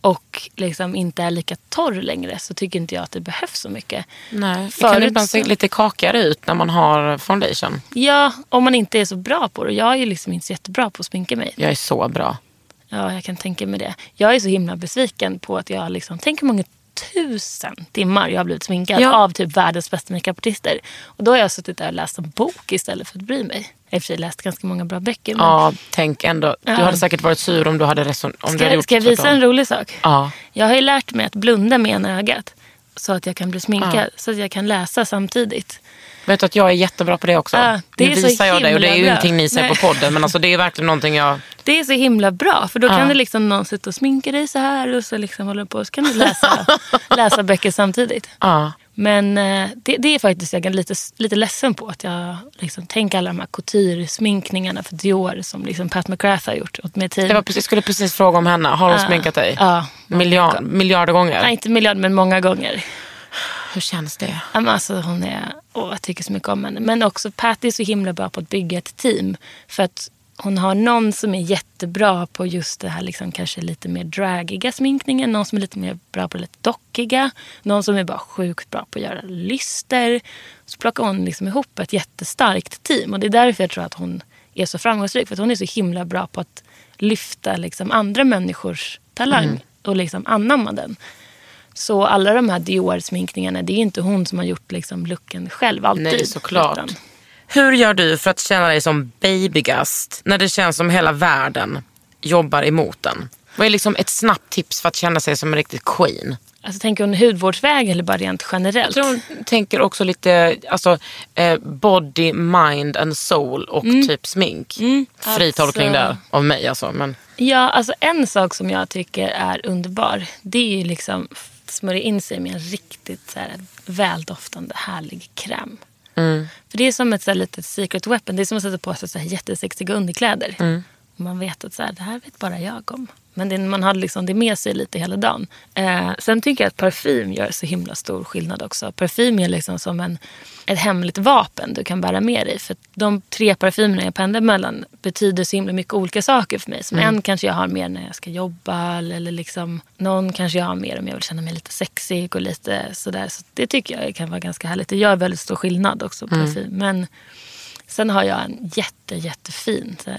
och liksom inte är lika torr längre så tycker inte jag att det behövs så mycket. Nej, det kan Förut ibland se lite kakigare ut när man har foundation. Ja, om man inte är så bra på det. Jag är liksom inte så jättebra på att sminka mig. Jag är så bra. Ja, jag kan tänka mig det. Jag är så himla besviken på att jag liksom, tänk hur många tusen timmar jag har blivit sminkad Ja. av typ världens bästa makeupartister. Och då har jag suttit där och läst en bok istället för att bry mig. Jag har i och för sig läst ganska många bra böcker. Men Ja, tänk ändå. Du Ja. hade säkert varit sur om du hade, reson- om du ska, hade gjort ska jag visa en rolig sak? Ja. Jag har ju lärt mig att blunda med ena ögat. Så att jag kan bli sminkad. Ja. Så att jag kan läsa samtidigt. Vet du att jag är jättebra på det också? Ja, det nu visar jag dig och det är ju bra. ingenting ni säger Nej. på podden. Men alltså, det är verkligen någonting jag... Det är så himla bra. För då Ja. kan det liksom någon sitta och sminka dig så här. Och så liksom håller på. Så kan du läsa, läsa böcker samtidigt. Ja. Men eh, det, det är faktiskt jag är lite, lite ledsen på. Att jag liksom tänker alla de här couture-sminkningarna för Dior som liksom Pat McGrath har gjort åt mig tid. Jag precis, skulle precis fråga om henne. Har hon Ja. sminkat dig? Ja. Miljard, miljarder gånger? Nej, inte miljard, men många gånger. Hur känns det? Men Alltså, hon är, åh, jag tycker så mycket om henne. Men också Pat är så himla bra på att bygga ett team. För att hon har någon som är jättebra på just det här liksom, kanske lite mer dragiga sminkningen. Någon som är lite mer bra på det lite dockiga. Någon som är bara sjukt bra på att göra lyster. Så plockar hon liksom ihop ett jättestarkt team. Och det är därför jag tror att hon är så framgångsrik. För att hon är så himla bra på att lyfta liksom, andra människors talang och liksom anamma den. Så alla de här Dior-sminkningarna, det är inte hon som har gjort liksom looken själv alltid. Nej, såklart. Utan- Hur gör du för att känna dig som babygast när det känns som hela världen jobbar emot den? Vad är liksom ett snabbt tips för att känna sig som en riktig queen? Alltså, tänker hon hudvårdsväg eller bara rent Jag generellt? tror hon tänker också lite alltså, eh, body, mind and soul och typ smink. Fri Alltså- tolkning där av mig alltså. Men, Ja, alltså en sak som jag tycker är underbar, det är ju liksom smörja in sig med en riktigt så här, väldoftande härlig kräm. För det är som ett så här, litet secret weapon. Det är som att sätta på sig så här, jättesexiga underkläder. Och Man vet att så här, det här vet bara jag om. Men det, man har liksom det med sig lite hela dagen. Eh, sen tycker jag att parfym gör så himla stor skillnad också. Parfym är liksom som en, ett hemligt vapen du kan bära med dig. För de tre parfymerna jag pendlar mellan betyder så himla mycket olika saker för mig. Som en kanske jag har mer när jag ska jobba. Eller liksom, någon kanske jag har mer om jag vill känna mig lite sexig och lite sådär. Så det tycker jag kan vara ganska härligt. Det gör väldigt stor skillnad också, parfym. Men Sen har jag en jätte, jättefin så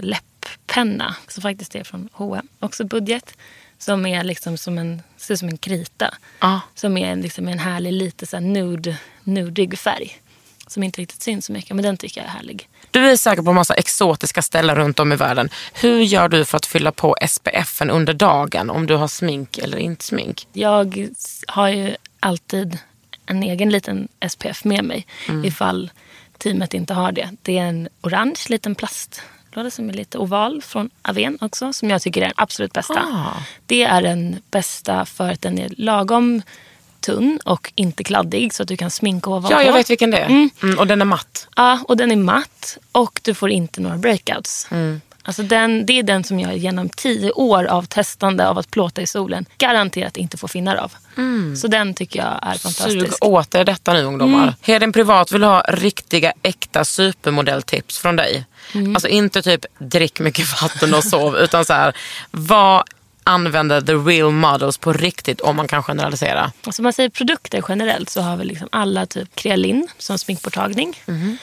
här, läpppenna som faktiskt är från H&M. Också budget. Som är liksom som en, ser ut som en krita. Ja. Som är en, liksom en härlig, lite så här nude, nudig färg. Som inte riktigt syns så mycket, men den tycker jag är härlig. du är säkert på massa exotiska ställen runt om i världen. Hur gör du för att fylla på SPFen under dagen om du har smink eller inte smink? Jag har ju alltid en egen liten SPF med mig ifall teamet inte har det. Det är en orange liten plastlåda som är lite oval från Aven också som jag tycker är den absolut bästa. Ah. Det är den bästa för att den är lagom tunn och inte kladdig så att du kan sminka ovanpå. Ja, jag vet vilken det är. Mm, och den är matt. Ja, och den är matt och du får inte några breakouts. Alltså den, det är den som jag genom tio år av testande av att plåta i solen garanterat inte får finnar av. Så den tycker jag är Sug fantastisk. åt er detta nu ungdomar. Hedin Privat vill ha riktiga äkta supermodelltips från dig. Alltså inte typ drick mycket vatten och sov utan så här, vad använder the real models på riktigt om man kan generalisera? Alltså man säger produkter generellt så har vi liksom alla typ krealin som sminkborttagning.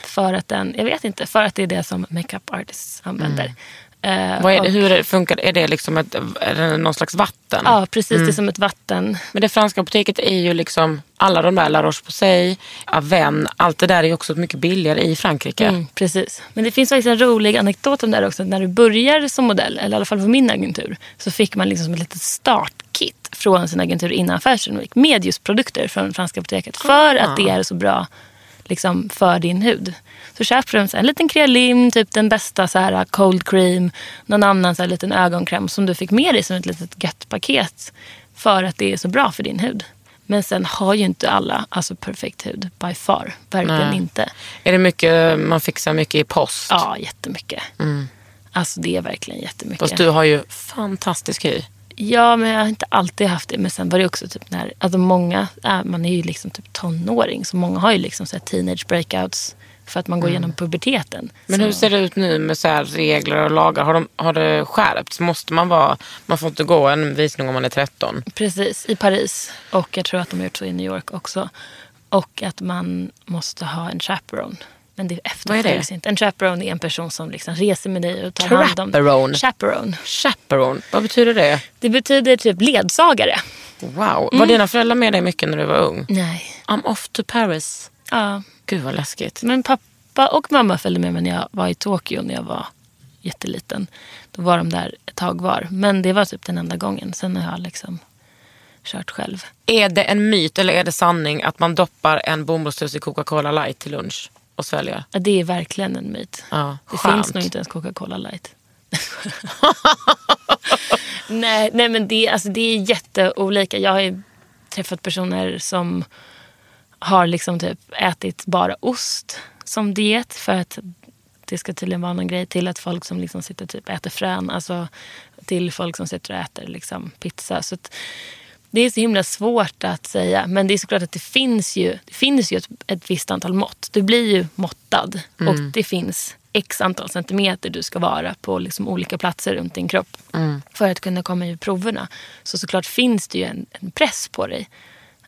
För att den, jag vet inte, för att det är det som makeup artists använder. Eh, Vad är det, och- hur är det, funkar Är det liksom ett, är det någon slags vatten? Ja, precis. Det är som ett vatten. Men det franska apoteket är ju liksom alla de där La Roche-Posay, Aven, allt det där är också mycket billigare i Frankrike. Mm, precis. Men det finns faktiskt en rolig anekdot om det här också. När du börjar som modell, eller i alla fall på min agentur, så fick man liksom ett litet kit från sin agentur innan Fashion Week med just produkter från Franska Apoteket. För att det är så bra liksom, för din hud. Så köper du en, så här, en liten krealim, typ den bästa så här, cold cream, någon annan så här, liten ögonkräm som du fick med dig som ett litet gött paket. För att det är så bra för din hud. Men sen har ju inte alla alltså perfekt hud by far. Verkligen Nej. inte. Är det mycket, man fixar mycket i post? Ja, jättemycket. Alltså det är verkligen jättemycket. Fast du har ju fantastisk hy. Ja, men jag har inte alltid haft det. Men sen var det också typ när, alltså många, äh, man är ju liksom typ tonåring. Så många har ju liksom så här teenage breakouts för att man går igenom puberteten. Men så, hur ser det ut nu med så här regler och lagar? Har, de, har det skärpts? Måste man vara, man får inte gå en visning om man är 13? Precis, i Paris. Och jag tror att de har gjort så i New York också. Och att man måste ha en chaperone. Men det efterföljs inte. En chaperone är en person som liksom reser med dig och tar hand om Chaperone? Chaperone. Chaperone, vad betyder det? Det betyder typ ledsagare. Wow. Var dina föräldrar med dig mycket när du var ung? Nej. I'm off to Paris. Ja, Gud vad läskigt. Men pappa och mamma följde med mig när jag var i Tokyo när jag var jätteliten. Då var de där ett tag var. Men det var typ den enda gången. Sen har jag liksom kört själv. Är det en myt eller är det sanning att man doppar en bomullstuss i Coca-Cola light till lunch och sväljer? Ja, Det är verkligen en myt. Ja, det finns nog inte ens Coca-Cola light. nej, nej men det, alltså, det är jätteolika. Jag har ju träffat personer som har liksom typ ätit bara ost som diet för att det ska tydligen vara någon grej till att folk som liksom sitter typ äter frön, alltså till folk som sitter och äter liksom pizza. Så att det är så himla svårt att säga. Men det är såklart att det finns ju, det finns ju ett, ett visst antal mått. Du blir ju måttad och det finns x antal centimeter du ska vara på liksom olika platser runt din kropp för att kunna komma i proverna. Så såklart finns det ju en, en press på dig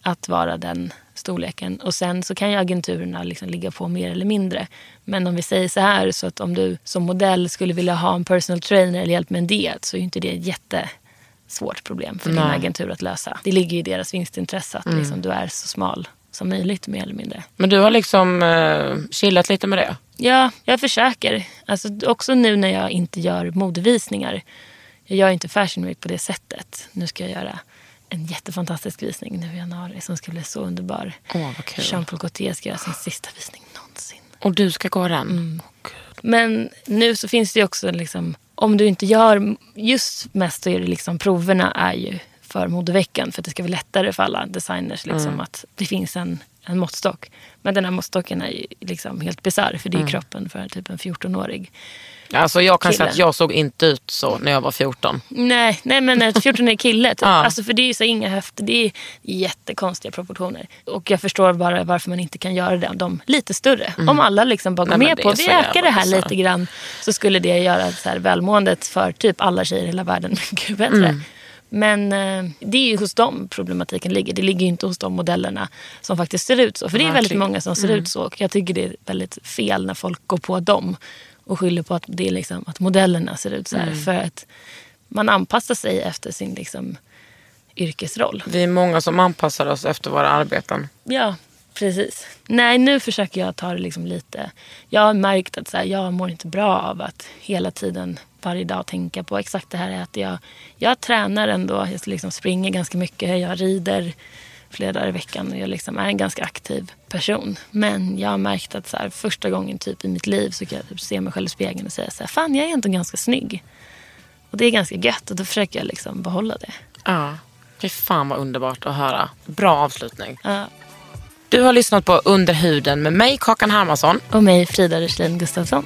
att vara den storleken. Och sen så kan ju agenturerna liksom ligga på mer eller mindre. Men om vi säger så här, så att om du som modell skulle vilja ha en personal trainer eller hjälp med en diet så är ju inte det ett jättesvårt problem för din Nej. agentur att lösa. Det ligger ju i deras vinstintresse att liksom du är så smal som möjligt mer eller mindre. Men du har liksom eh, chillat lite med det? Ja, jag försöker. Alltså, också nu när jag inte gör modevisningar. Jag gör inte Fashion Week på det sättet. Nu ska jag göra en jättefantastisk visning nu i januari som ska bli så underbar. Åh, vad kul. Jean-Paul Gaultier ska göra sin sista visning någonsin. Och du ska gå den? Mm. Men nu så finns det ju också liksom, om du inte gör, just mest så är det liksom proverna är ju för modeveckan för att det ska vara lättare för alla designers liksom att det finns en, en måttstock. Men den här måttstocken är liksom helt bisarr för det är kroppen för typ en 14-årig. Alltså jag kan säga att jag såg inte ut så när jag var 14. Nej, nej men en 14-årig kille. Typ. Ja. Alltså, för det är så inga höfter. Det är jättekonstiga proportioner. Och jag förstår bara varför man inte kan göra det, de lite större. Om alla liksom bara går Mm. Nej, med på att vi så ökar det här bisarrt. lite grann. Så skulle det göra så här välmåendet för typ alla tjejer i hela världen mycket bättre. Mm. Men eh, det är ju hos dem problematiken ligger. Det ligger ju inte hos de modellerna som faktiskt ser ut så. För det är väldigt många som ser Mm. ut så. Och jag tycker det är väldigt fel när folk går på dem och skyller på att, det är liksom, att modellerna ser ut så här. Mm. För att man anpassar sig efter sin liksom, yrkesroll. Vi är många som anpassar oss efter våra arbeten. Ja, precis. Nej, nu försöker jag ta det liksom lite... Jag har märkt att så här, jag mår inte bra av att hela tiden, varje dag tänka på exakt det här. Att jag, jag tränar ändå, jag liksom springer ganska mycket, jag rider flera dagar i veckan och jag liksom är en ganska aktiv person. Men jag har märkt att så här, första gången typ i mitt liv så kan jag typ se mig själv i spegeln och säga så här, fan jag är ändå ganska snygg. Och det är ganska gött och då försöker jag liksom behålla det. Ja. Fy fan vad underbart att höra. Bra avslutning. Ja. Du har lyssnat på Under huden med mig, Kakan Hermansson. Och mig, Frida Ruslin Gustafsson.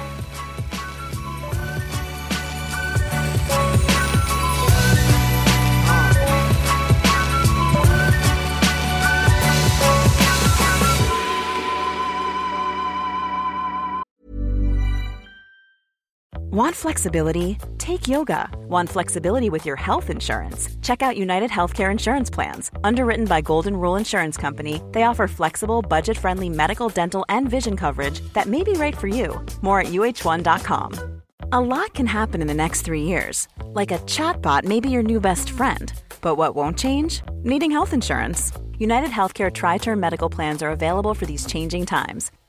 Want flexibility? Take yoga. Want flexibility with your health insurance? Check out United Healthcare Insurance Plans. Underwritten by Golden Rule Insurance Company, they offer flexible, budget friendly medical, dental, and vision coverage that may be right for you. More at uh1.com. A lot can happen in the next three years. Like a chatbot may be your new best friend. But what won't change? Needing health insurance. United Healthcare Tri Term Medical Plans are available for these changing times.